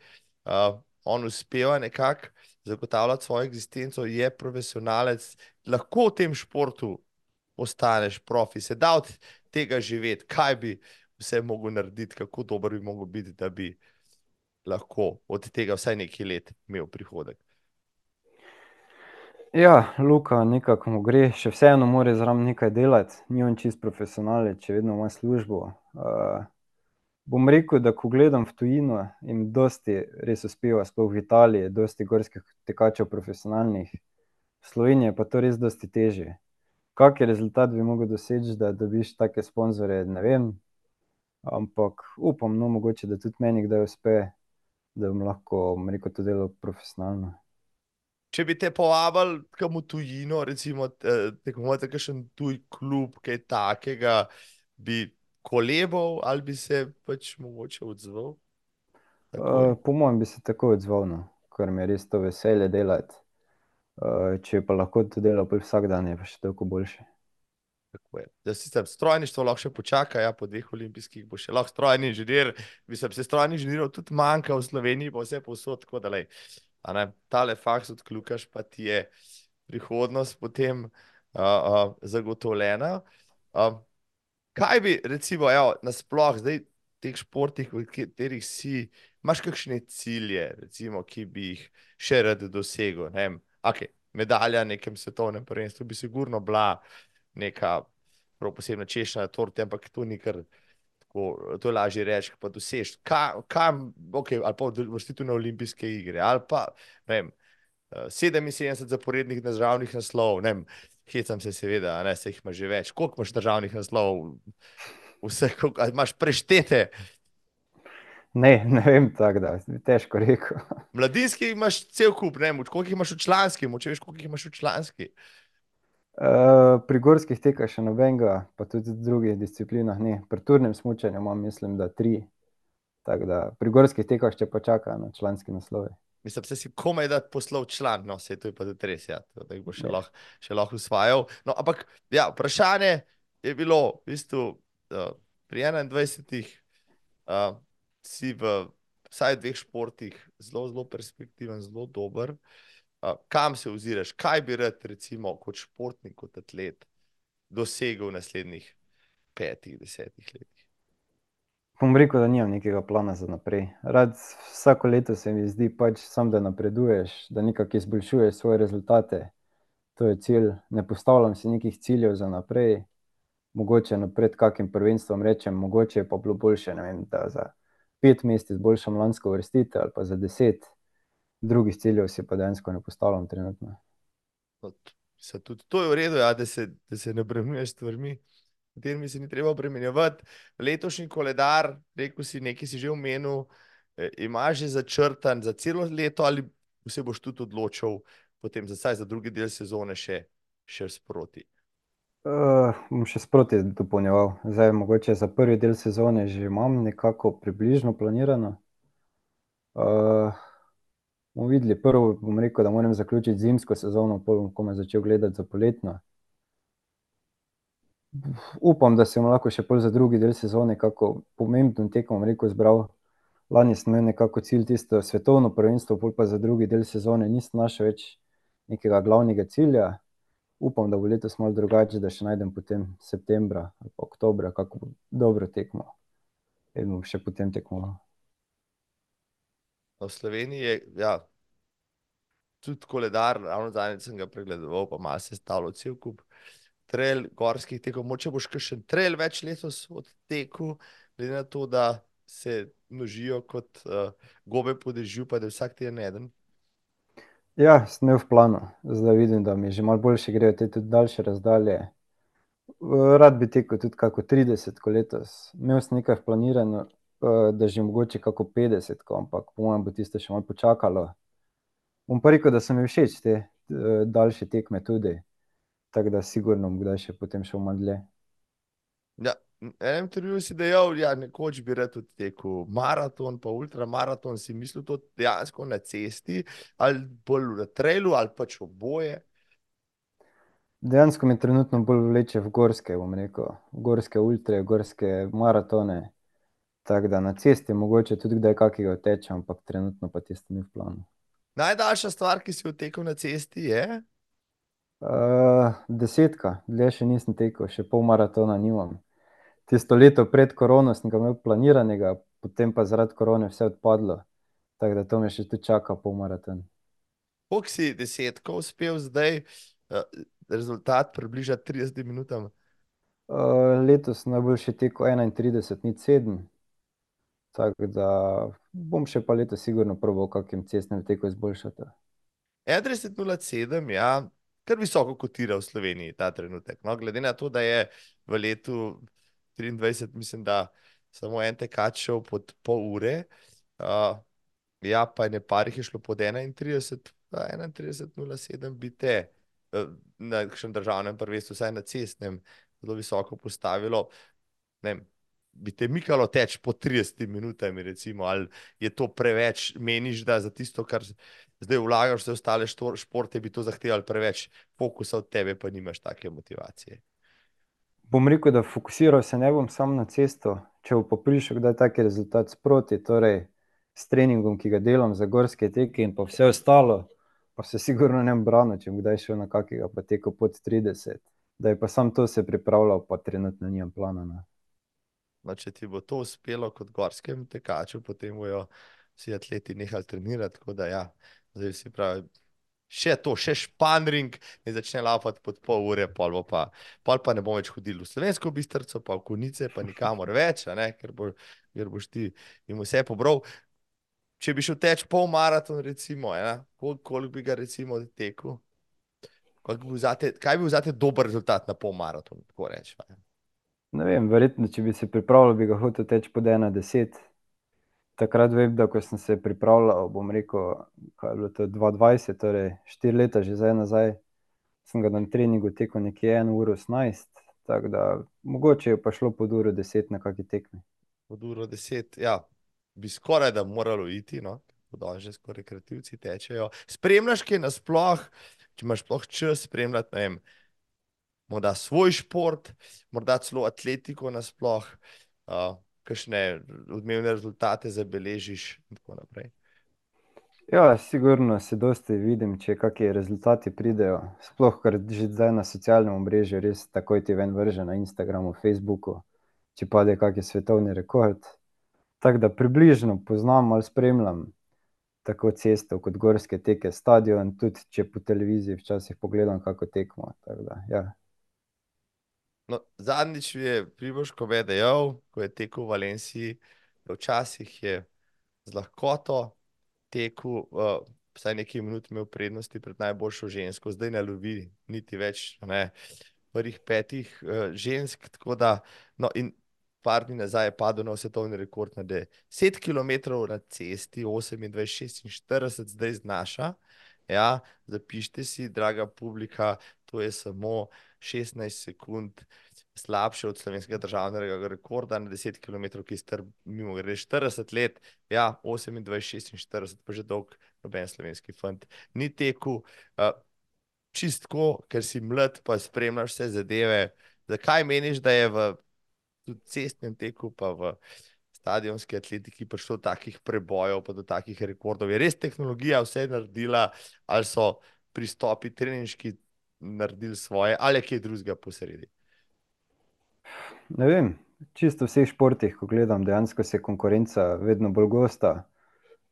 on uspeva nekako zagotavljati svojo eksistenco, je profesionalec, lahko v tem športu postaneš profi, se da od tega živeti, kaj bi vse mogel narediti, kako dober bi mogel biti, da bi lahko od tega vsaj nekaj let imel prihodek? Ja, Luka nekako mu gre, še vseeno mora zraven nekaj delati, ni on čisto profesionalec, še vedno ima službo, bom rekel, da ko gledam v tujino, jim dosti res uspeva, sploh v Italiji, dosti gorskih tekačev profesionalnih. V Sloveniji pa to res dosti težje. Kak rezultat bi mogel doseči, da dobiš take sponzorje, ne vem, ampak upam, no, mogoče, da tudi meni kdaj uspe, da bom lahko, rekel, to delal profesionalno. Če bi te povabili kam v tujino, recimo, tekmovati za kakšen tuj klub, kaj takega, bi kolebal ali bi se pač mogoče odzval? po mojem bi se takoj odzval, no, ker mi je res to veselje delati. Če bi pa lahko to delal pol vsak dan, je pa še toliko boljše. Tako je, zdaj sicer strojništvo lahko še počaka, ja, po dveh olimpijskih bo še lahko strojni inženir, mislim, saj strojnih inženirjev tudi manjka v Sloveniji pa vsepovsod, tako da glej, a ne, tale faks odkljukaš pa ti je prihodnost potem. uh, uh, zagotovljena. Uh, kaj bi, recimo, evo, nasploh zdaj teh športih, v katerih si, imaš kakšne cilje, recimo, ki bi jih še rad dosegel? Ne vem, okay, medalja na nekem svetovnem prvenstvu bi sigurno bila neka prav posebna češnja na torti, ampak to ni kar. Tako, to je lažje reči, pa dosež. Kam, kam okay, ali pa vrstiti na olimpijske igre, ali pa vem, 77 zaporednih državnih naslovov, ne vem, hecam se seveda, ne se jih ima že več. Koliko imaš državnih naslovov, vse, koliko, imaš preštete? Ne, ne vem tako, da je težko reči. Mladinski imaš cel kup, ne vem, koliko jih imaš v članski, če veš, koliko jih imaš v članski. Uh, pri gorskih tekah še nobenega, pa tudi v drugih disciplinah ne. Pri turnem smučanju imam, mislim, da tri. Tako da pri gorskih tekah še počaka na članski naslov. Mislim, da si komaj da poslal član, no, vse to je pa tudi res, ja, da jih bo še lahko, še lahko usvajal. No, ampak, ja, vprašanje je bilo, v bistvu, uh, pri 21-ih uh, si v vsaj dveh športih zelo, zelo perspektiven, zelo dober. Kam se oziraš, kaj bi rad, recimo, kot športnik, kot atlet, dosegel v naslednjih petih, desetih letih? Pom rekel, da nimam nekega plana za naprej. Rad vsako leto se mi zdi, pač sam, da napreduješ, da nekako izboljšuješ svoje rezultate. To je cilj. Ne postavljam si nekih ciljev za naprej. Mogoče pred kakim prvenstvom rečem, mogoče je pa bilo boljše, vem, da za pet mest izboljšam lansko vrstitev ali pa za deset drugih ciljev si pa dejansko ne postavljam trenutno. No, tudi, to je v redu, ja, da, se, da se ne bremenjuješ stvarmi, katerimi se ni treba bremenjevati. Letošnji koledar, rekel si, nekaj si že omenil, eh, imaš že začrtan za celo leto ali se boš tudi odločil potem za, za drugi del sezone še, še sproti? Uh, bom še sproti dopolnjeval. Zdaj, mogoče za prvi del sezone že imam nekako približno planirano. Uh, bomo videli. Prvo bom rekel, da moram zaključiti zimsko sezono, pa bom komaj začel gledati za poletno. Upam, da sem lahko še pol za drugi del sezone kako pomembno tekmo, bom rekel, zbral. Lani sem imel nekako cilj tisto svetovno prvenstvo, pa za drugi del sezone nisem našel več nekega glavnega cilja. Upam, da bo letos malo drugače, da še najdem potem septembra ali oktobra kako dobro tekmo. In bom še potem tekmoval. V Sloveniji je ja, tudi koledar, ravno zadnjič sem ga pregledoval, pa malo se stavilo cel kup trail, gorskih tekov. Moče boš še trail več letos odtekel, glede na to, da se množijo kot uh, gobe po dežju, pa da je vsak teden eden. Ja, sem v planu. Zdaj vidim, da mi že malo boljše grejo te tudi daljše razdalje. Rad bi tekel tudi kako 30 letos. Imel sem nekaj planirano, Eh, da že mogoče kako 50, ampak po mojem bo tisto še malo počakalo. Bom pa rekel, da so mi všeč te uh, daljše tekme tudi, tako da sigurno bom kdaj še potem šel malo dlje. Ja, enem intervjuju si dejal, da ja, nekoč bi rad tekel maraton, pa ultramaraton. Si mislil to dejansko na cesti, ali bolj na trailu, ali pač oboje? Dejansko mi trenutno bolj vleče v gorske, bom rekel, gorske ultre, gorske maratone. Tako da na cesti mogoče tudi kdaj kakega teče, ampak trenutno pa tisto ni v planu. Najdaljša stvar, ki si jo tekel na cesti, je? Uh, desetka, dlje še nisem tekel, še pol maratona nimam. Tisto leto pred korono sem ga imel planiranega, potem pa zaradi korone vse odpadlo. Tako da to me še tu čaka pol maraton. Koliko si desetka uspel zdaj, uh, rezultat približa 30 minutam? Uh, letos najboljši teko 31, ni 7. Tako da bom še pa leto sigurno probal kakim cestnem teku izboljšati. 31.07, ja, kar visoko kotira v Sloveniji ta trenutek. No, glede na to, da je v letu 23, mislim, da samo en tekač šel pod pol ure, uh, ja, pa je neparih je šlo pod 31, 31.07 bi te uh, na kakšnem državnem prvenstvu, vsaj na cestnem, zelo visoko postavilo. Ne bi te mikalo teč po 30 minutami, recimo, ali je to preveč, meniš, da za tisto, kar zdaj vlagaš, vse ostale športe, bi to zahtevalo preveč fokusa od tebe, pa nimaš take motivacije. Bom rekel, da fokusiral se ne bom samo na cesto, če bo prišel kdaj taki rezultat sproti, torej s treningom, ki ga delam za gorske teke in pa vse ostalo, pa se sigurno ne brano, če bi kdaj šel na kakega pa teko pod 30. Da je pa sam to se pripravljal, pa trenutno nimam plana. Ne. No, če ti bo to uspelo kot gorskem tekaču, potem bojo vsi atleti nehali trenirati, tako da ja, zdaj si pravi, še to, še španring, ne začne lapati pod pol ure, pol, pa, pol pa ne bom več hodil v slovensko bistrco, pa v konice, pa nikamor več, ne, ker, bo, ker boš ti jim vse pobral. Če bi šel teč pol maraton, recimo, ja, koliko kol bi ga recimo tekel? Bi vzate, kaj bi bil zate dober rezultat na pol maratonu, tako reči? Ne vem, verjetno, če bi se pripravljal, bi ga hotel teči pod 1,10. Takrat vem, da ko sem se pripravljal, bom rekel, kaj je bilo to 2020, torej 4 leta že zdaj nazaj, sem ga na treningu tekel nekje 1 uro 18, tako da mogoče je pa šlo pod uro 10 na kaki tekmi. Pod uro 10, ja, bi skoraj da moralo iti, no, da že skoraj kreativci tečejo. Spremljaš kaj nasploh, če imaš sploh čas spremljati, ne vem, morda svoj šport, morda celo atletiko nasploh, uh, kakšne odmevne rezultate zabeležiš in tako naprej. Ja, sigurno se dosti vidim, če kakšni rezultati pridejo. Sploh, ker že zdaj na socialnem omrežju res takoj ti ven vrže na Instagramu, Facebooku, če pade kakšen svetovni rekord. Tako da približno poznam ali spremljam tako cesto kot gorske teke, stadion, tudi če po televiziji včasih pogledam kako tekmo, da, ja. No, zadnjič je Primož Kobe dejal, ko je tekel v Valenciji, včasih je z lahkoto tekel, vsaj nekaj minut imel prednosti pred najboljšo žensko, zdaj ne lovi niti več, ne, prvih petih, žensk, tako da, no, in par dni nazaj je padel nov svetovni rekord na deset kilometrov na cesti, osemindvajset šestinštirideset zdaj znaša. Ja, zapišite si, draga publika, to je samo šestnajst sekund slabše od slovenskega državnega rekorda na deset kilometrov, ki je star mimogrede štirideset let. Ja, osemindvajset šestinštirideset pa že dolgo noben slovenski fant ni tekel. čisto tako, ker si mlad pa spremljaš vse zadeve, zakaj meniš, da je v cestnem teku pa v stadionski atletiki prišlo do takih prebojev pa do takih rekordov? Je res tehnologija vse naredila ali so pristopi treninški naredili svoje ali kaj drugega po sredi? Ne vem, čisto v vseh športih, ko gledam, dejansko se konkurenca vedno bolj gosta.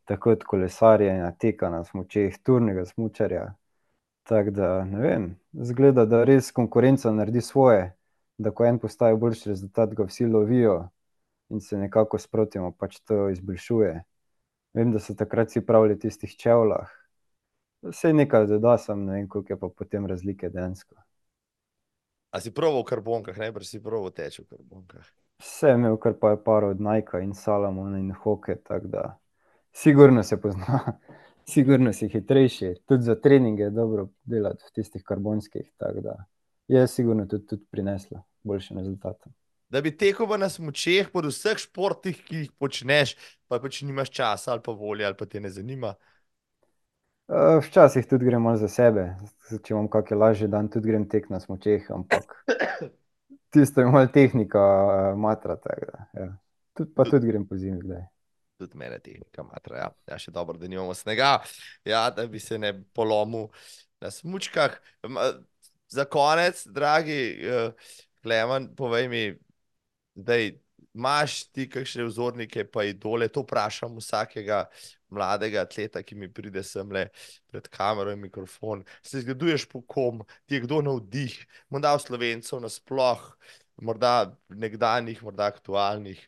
Tako od kolesarjenja, teka na smučeh, turnega smučarja. Tako da, ne vem, izgleda, da res konkurenca naredi svoje, da ko en postavi boljši rezultat, ga vsi lovijo in se nekako sproti mu pač to izboljšuje. Vem, da so takrat vsi pravili tistih čevlji. Saj nekaj doda, samo ne vem, koliko je pa potem razlike dejansko. A si probal v karbonkah, najbrž si probal teči v karbonkah? Sem imel kar par parov od Nikea in Salomona in Hoke, tako da sigurno se pozna. Sigurno si hitrejši, tudi za treninge je dobro delati v tistih karbonskih, tako da je sigurno tudi, tudi prineslo boljše rezultate. Da bi tekel na smučeh pri vseh športih, ki jih počneš, pa pač nimaš časa ali pa volje ali pa te ne zanima? Včasih tudi grem malo za sebe, če imam kak lažji dan, tudi grem tekat na smučeh, ampak tisto je malo tehnika matra, tako da, ja. Tudi, pa tudi grem pozimi kdaj. Tudi mene tehnika matra, ja. Ja, še dobro, da nimamo snega. Ja, da bi se ne polomil na smučkah. za konec, dragi, Klemen, povej mi, zdaj, imaš ti kakšne vzornike pa idole, to vprašam vsakega mladega atleta, ki mi pride semle pred kamero in mikrofon. Se zgleduješ po kom, ti je kdo navdih? Morda Slovencev nasploh, morda nekdanjih, morda aktualnih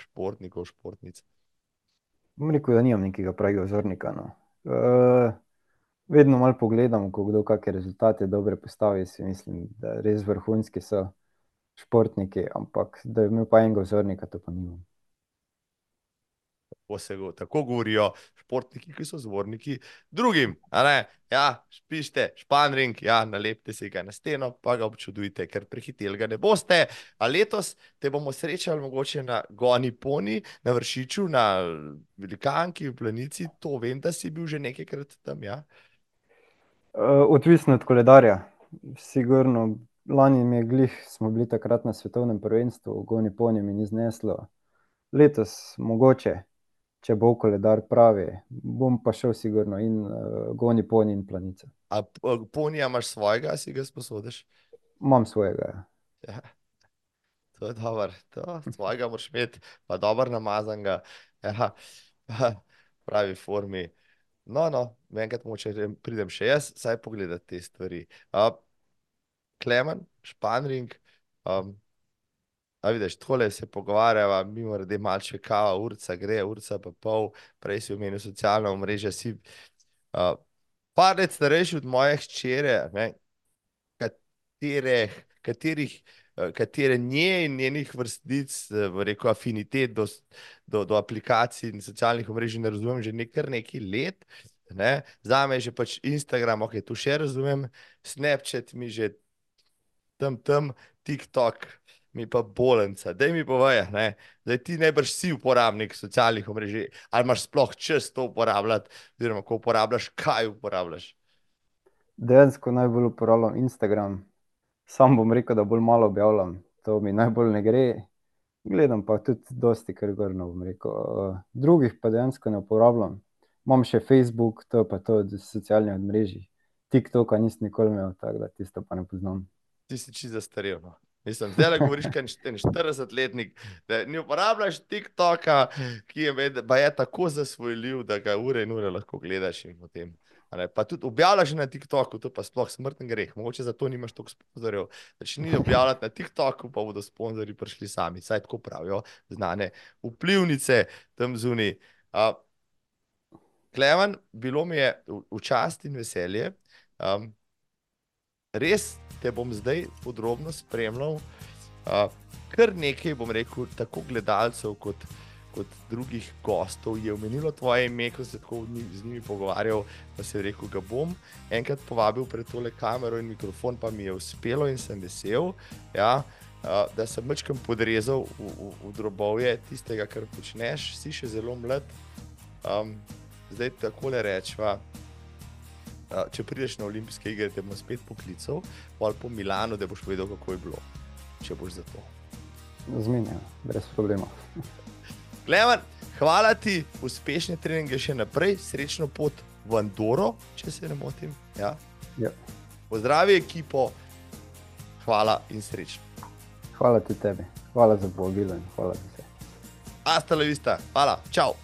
športnikov, športnic. Bom rekel, da nimam nekega pravega vzornika, no. vedno malo pogledam, ko kdo kake rezultate dobre postavi, si mislim, da res vrhunski so športniki, ampak da bi imel pa enega vzornika, to pa nimam. Se tako govorijo športniki, ki so vzorniki drugim. Ja, pišite španring, ja, nalepite si ga na steno pa ga občudujte, ker prehiteli ga ne boste. A letos te bomo srečali mogoče na Goni poni, na Vršiču, na velikanki, v Planici, to vem, da si bil že nekajkrat tam, ja? odvisno od koledarja. Sigurno, lani mi je glih, smo bili takrat na svetovnem prvenstvu v Goni poni, mi ni zneslo. Letos mogoče. Če bo koledar pravi, bom pa šel sigurno in uh, goni poni in planice. A p- ponija imaš svojega, si ga sposodiš? Imam svojega. ja. Ja. To je dobro, to svojega moraš imeti, pa dobro namazanega, ja, pravi formi. No, no, enkrat moče pridem še jaz, saj pogledati te stvari. Uh, Klemen, Španring, um, a vidiš, tole se pogovarjava, mimo rede malce kava, urca gre, urca pa pol, prej si omenil socialno omrežje, si uh, par let starejši od moje hčere, ne, katere, katerih eh, katere nje in njenih vrstic, v rekel, afinitet do, do, do aplikacij in socialnih omrežij ne razumem že nekaj nekaj let. Ne? Za me je že pač Instagram, ok, tu še razumem, Snapchat mi že tam, tam, TikTok mi pa bolenca. Daj mi povej, ne? Zdaj ti najbrž si uporabnik socialnih omrežij, ali imaš sploh čas to uporabljati, oziroma ko uporabljaš, kaj uporabljaš. Dejansko najbolj uporabljam Instagram. Sam bom rekel, da bolj malo objavljam, to mi najbolj ne gre. Gledam pa tudi dosti, kar gorno bom rekel. Uh, drugih pa dejansko ne uporabljam. Imam še Facebook, to pa to od socialnih omrežij. TikToka nisem nikoli imel, tako da tisto pa ne poznam. ti si čisto zastarel. No. Mislim, zdaj le govoriš, kot en 40-letnik, da ne uporabljaš TikToka, ki je, med, je tako zasvojljiv, da ga ure in ure lahko gledaš. in Potem, pa tudi objavljaš na TikToku, to pa sploh smrten greh. Mogoče zato nimaš toliko sponzorjev. Da če ni objavljati na TikToku, pa bodo sponzorji prišli sami. Saj tako pravijo znane vplivnice tam zunaj. Uh, Klemen, bilo mi je v, v čast in veselje. Um, res te bom zdaj podrobno spremljal. Uh, kar nekaj, bom rekel, tako gledalcev kot, kot drugih gostov je omenilo tvoje ime, ko se tako z njimi pogovarjal, pa se je rekel, ga bom enkrat povabil pred tole kamero in mikrofon, pa mi je uspelo in sem vesel. Ja, uh, da sem večkrat podrezal v, v, v drobovje tistega, kar počneš, si še zelo mlad. Um, zdaj takole rečva. Če prideš na olimpijske igre, te bom spet poklical, pol po Milanu, da boš povedal, kako je bilo, če boš za to. Zmenjam, brez problema. Klemen, hvala ti, uspešne treninge še naprej, srečno pot v Andoro, če se ne motim. Ja. Ja. Pozdravi ekipo, hvala in srečno. Hvala tudi tebi, hvala za povabilo in hvala za vse. Hasta la vista, hvala, čau.